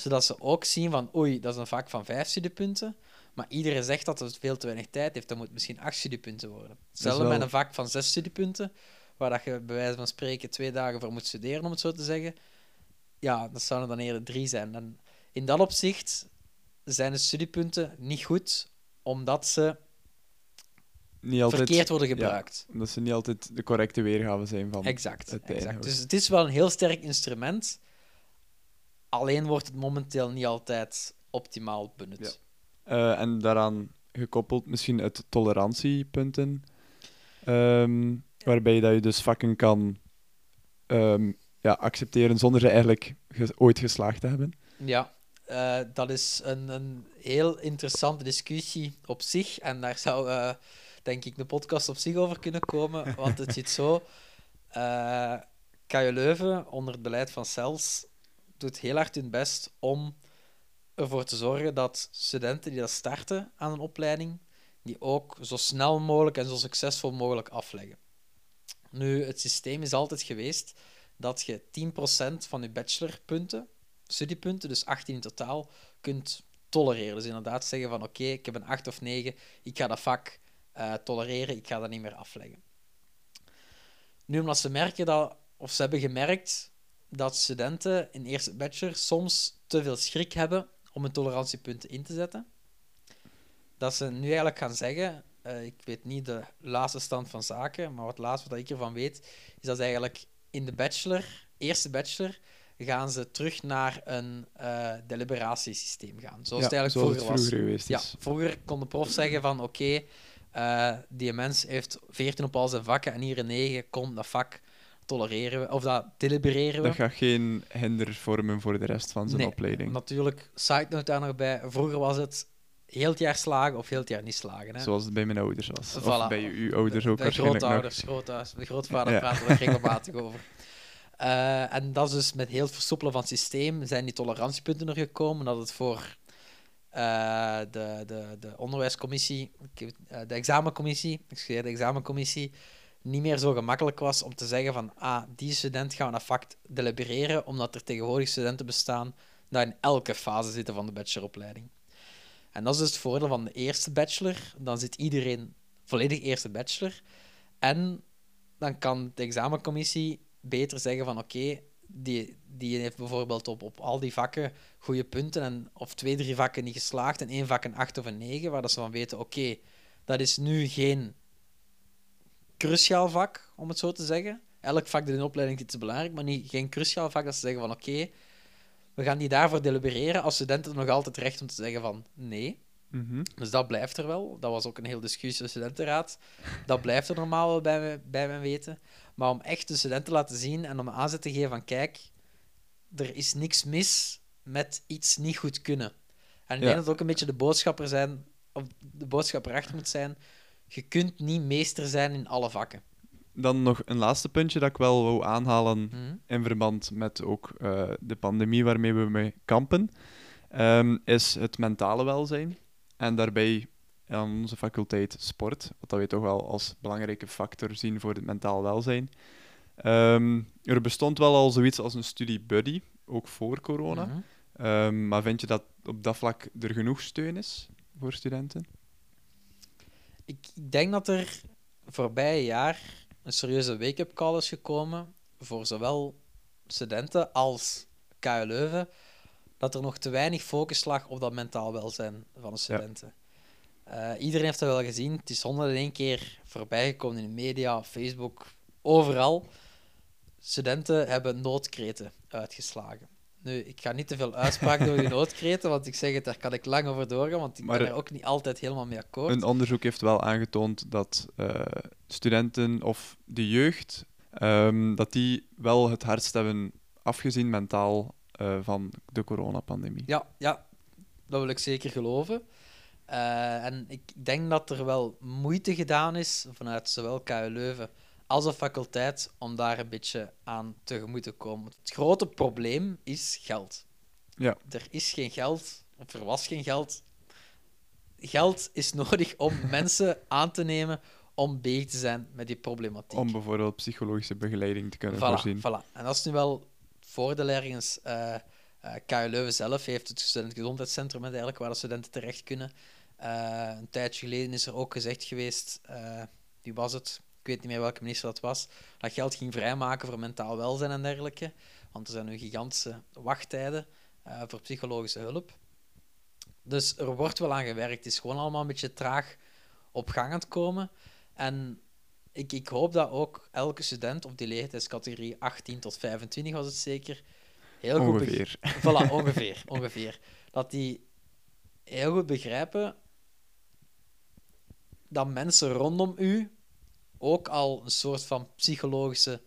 zodat ze ook zien van oei, dat is een vak van vijf studiepunten, maar iedereen zegt dat het veel te weinig tijd heeft, dan moet het misschien acht studiepunten worden. Hetzelfde wel- met een vak van zes studiepunten, waar dat je bij wijze van spreken twee dagen voor moet studeren, om het zo te zeggen. Ja, dat zouden dan eerder drie zijn. En in dat opzicht zijn de studiepunten niet goed, omdat ze Niet altijd, verkeerd worden ja, gebruikt. omdat ze niet altijd de correcte weergave zijn van Exact, het exact. Dus het is wel een heel sterk instrument, alleen wordt het momenteel niet altijd optimaal benut. Eh, en daaraan gekoppeld misschien het tolerantiepunten, ehm, waarbij dat je dus vakken kan ehm, ja, accepteren zonder ze eigenlijk ge- ooit geslaagd te hebben. Ja, eh, dat is een, een heel interessante discussie op zich. En daar zou, eh, denk ik, de podcast op zich over kunnen komen. Want het zit zo. eh KU Leuven, onder het beleid van CELS, doet heel hard hun best om ervoor te zorgen dat studenten die dat starten aan een opleiding, die ook zo snel mogelijk en zo succesvol mogelijk afleggen. Nu, het systeem is altijd geweest dat je 10% van je bachelorpunten, studiepunten, dus 18 in totaal, kunt tolereren. Dus inderdaad zeggen van oké, ik heb een 8 of 9, ik ga dat vak eh, tolereren, ik ga dat niet meer afleggen. Nu, omdat ze merken dat, of ze hebben gemerkt dat studenten in eerste bachelor soms te veel schrik hebben om hun tolerantiepunten in te zetten, dat ze nu eigenlijk gaan zeggen, eh, ik weet niet de laatste stand van zaken, maar wat laatste wat ik ervan weet, is dat ze eigenlijk in de bachelor, eerste bachelor, gaan ze terug naar een eh deliberatiesysteem gaan. Zoals het Ja, eigenlijk zoals vroeger het was. vroeger geweest ja, is. vroeger kon de prof zeggen van oké, eh, die mens heeft 14 op al zijn vakken en hier een 9, kom, dat vak tolereren we, of dat delibereren we. Dat gaat geen hinder vormen voor de rest van zijn Nee, opleiding. Natuurlijk, side note daar nog bij. Vroeger was het heel het jaar slagen of heel het jaar niet slagen. Hè? Zoals het bij mijn ouders was. Voilà. Of bij uw ouders ook waarschijnlijk nog. grootouders, grootouders. Mijn grootvader Ja. praten we er regelmatig over. Eh, en dat is dus met heel het versoepelen van het systeem zijn die tolerantiepunten er gekomen. Dat het voor eh, de, de, de onderwijscommissie, eh, de examencommissie, excuseer, de examencommissie, niet meer zo gemakkelijk was om te zeggen van ah, die student gaan we dat vak delibereren, omdat er tegenwoordig studenten bestaan die in elke fase zitten van de bacheloropleiding. En dat is dus het voordeel van de eerste bachelor. Dan zit iedereen volledig eerste bachelor. En dan kan de examencommissie beter zeggen van oké, die, die heeft bijvoorbeeld op, op al die vakken goede punten en of twee, drie vakken niet geslaagd en één vak een acht of een negen, waar dat ze van weten oké, dat is nu geen cruciaal vak, om het zo te zeggen. Elk vak in de opleiding is belangrijk, maar niet, geen cruciaal vak dat ze zeggen van oké, we gaan niet daarvoor delibereren als studenten nog altijd recht om te zeggen van nee. Mhm. Dus dat blijft er wel. Dat was ook een heel discussie de studentenraad. Dat blijft er normaal wel bij, me- bij mijn weten. Maar om echt de studenten te laten zien en om aanzet te geven van kijk, er is niks mis met iets niet goed kunnen. En ik Ja. denk dat ook een beetje de boodschapper zijn, of de boodschap erachter moet zijn. Je kunt niet meester zijn in alle vakken. Dan nog een laatste puntje dat ik wel wou aanhalen Mhm. in verband met ook eh, de pandemie waarmee we mee kampen, ehm, is het mentale welzijn. En daarbij aan onze faculteit sport, wat we toch wel als belangrijke factor zien voor het mentaal welzijn. Ehm, er bestond wel al zoiets als een studie buddy, ook voor corona. Mhm. Ehm, maar vind je dat op dat vlak er genoeg steun is voor studenten? Ik ik denk dat er voorbije jaar een serieuze wake-up call is gekomen voor zowel studenten als KU Leuven, dat er nog te weinig focus lag op dat mentaal welzijn van de studenten. Eh, iedereen heeft dat wel gezien. Het is honderd en één keer voorbijgekomen in de media, Facebook, overal. Studenten hebben noodkreten uitgeslagen. Nu, ik ga niet te veel uitspraak door die noodkreten, want ik zeg het, daar kan ik lang over doorgaan, want ik Maar, ben er ook niet altijd helemaal mee akkoord. Een onderzoek heeft wel aangetoond dat eh, studenten of de jeugd, ehm, dat die wel het hardst hebben afgezien mentaal eh, van de coronapandemie. Ja, ja, dat wil ik zeker geloven. Eh, en ik denk dat er wel moeite gedaan is vanuit zowel KU Leuven als de faculteit om daar een beetje aan tegemoet te komen. Het grote probleem is geld. Ja. Er is geen geld, of er was geen geld. Geld is nodig om mensen aan te nemen om bezig te zijn met die problematiek. Om bijvoorbeeld psychologische begeleiding te kunnen Voilà, voorzien. voilà. En dat is nu wel het voordeel ergens. eh eh, KU Leuven zelf heeft het studentengezondheidscentrum en dergelijke, waar de studenten terecht kunnen. Eh, een tijdje geleden is er ook gezegd geweest, wie was het? Ik weet niet meer welke minister dat was, dat geld ging vrijmaken voor mentaal welzijn en dergelijke. Want er zijn nu gigantische wachttijden eh, voor psychologische hulp. Dus er wordt wel aan gewerkt. Het is gewoon allemaal een beetje traag op gang aan het komen. En ik, ik hoop dat ook elke student op die leeftijdscategorie 18 tot 25 was het zeker, heel goed. Voilà, ongeveer, ongeveer. Dat die heel goed begrijpen dat mensen rondom u ook al een soort van psychologische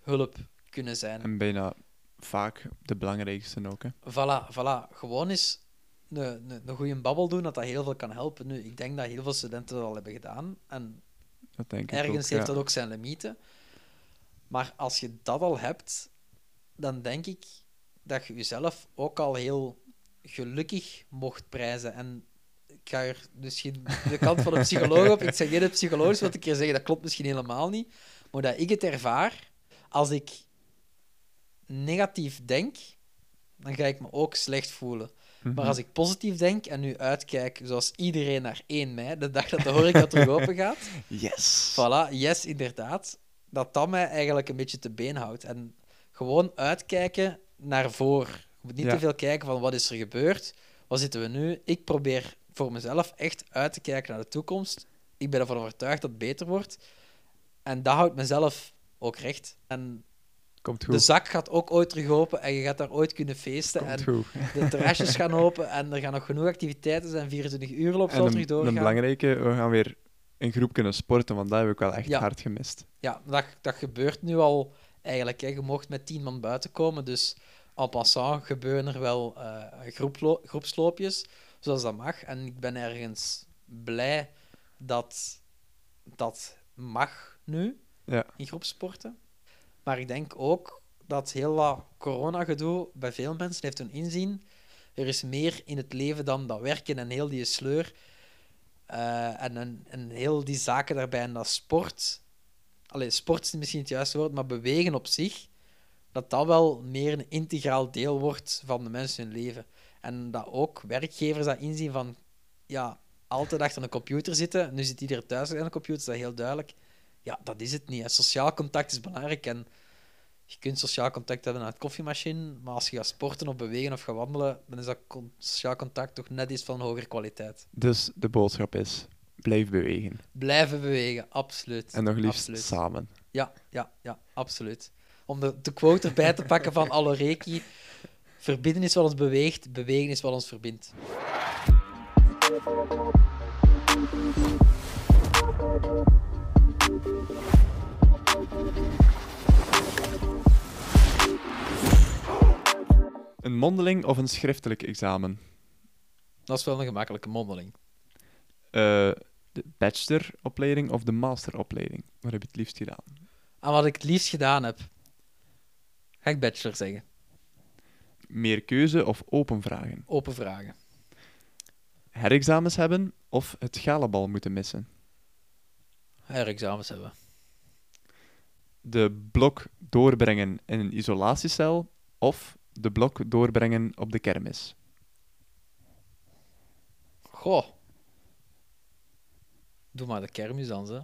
hulp kunnen zijn. En bijna vaak de belangrijkste ook. Hè. Voilà, voilà. Gewoon eens een, een, een goede babbel doen, dat dat heel veel kan helpen. Nu, ik denk dat heel veel studenten dat al hebben gedaan. En Dat denk ik ergens ook, heeft ja. dat ook zijn limieten. Maar als je dat al hebt, dan denk ik dat je jezelf ook al heel gelukkig mocht prijzen. En ga er misschien de kant van de psycholoog op. Ik zeg geen psychologisch, wat ik hier zeggen, dat klopt misschien helemaal niet. Maar dat ik het ervaar, als ik negatief denk, dan ga ik me ook slecht voelen. Mhm. Maar als ik positief denk en nu uitkijk, zoals iedereen naar 1 mei, de dag dat de horeca terug open gaat. Yes. Voilà, yes, inderdaad. Dat dat mij eigenlijk een beetje te been houdt. En gewoon uitkijken naar voor. Je moet niet Ja. te veel kijken van wat is er gebeurd, waar zitten we nu. Ik probeer voor mezelf echt uit te kijken naar de toekomst. Ik ben ervan overtuigd dat het beter wordt. En dat houdt mezelf ook recht. En Komt de goed. zak gaat ook ooit terug open en je gaat daar ooit kunnen feesten. Komt en goed. de terrasjes gaan open en er gaan nog genoeg activiteiten zijn. 24 uur loopt En zal een, terug doorgaan. een belangrijke, we gaan weer in groep kunnen sporten, want dat heb ik wel echt Ja. hard gemist. Ja, dat, dat gebeurt nu al eigenlijk. Hè. Je mocht met tien man buiten komen, dus en passant gebeuren er wel groeplo- groepsloopjes, zoals dat mag. En ik ben ergens blij dat dat mag nu, Ja. in groepsporten. Maar ik denk ook dat heel dat corona-gedoe bij veel mensen heeft doen inzien, er is meer in het leven dan dat werken en heel die sleur. Eh, en, en, en heel die zaken daarbij en dat sport. Allee, sport is misschien het juiste woord, maar bewegen op zich, dat dat wel meer een integraal deel wordt van de mensen hun leven. En dat ook werkgevers dat inzien van, ja, altijd achter een computer zitten. Nu zit iedereen thuis aan een computer, is dat heel duidelijk. Ja, dat is het niet. Hè. Sociaal contact is belangrijk en je kunt sociaal contact hebben aan het koffiemachine, maar als je gaat sporten of bewegen of gaat wandelen, dan is dat sociaal contact toch net iets van hogere kwaliteit. Dus de boodschap is: blijf bewegen. Blijven bewegen, absoluut. En nog liefst absoluut. samen. Ja, ja, ja, absoluut. Om de, de quote erbij te pakken van Aloreki, verbinden is wat ons beweegt, bewegen is wat ons verbindt. Een mondeling of een schriftelijk examen? Dat is wel een gemakkelijke mondeling. Eh, de bacheloropleiding of de masteropleiding? Wat heb je het liefst gedaan? Aan wat ik het liefst gedaan heb, ga ik bachelor zeggen. Meer keuze of open vragen? Open vragen. Herexamens hebben of het galabal moeten missen? Herexamens hebben. De blok doorbrengen in een isolatiecel of de blok doorbrengen op de kermis? Goh. Doe maar de kermis dan, ze.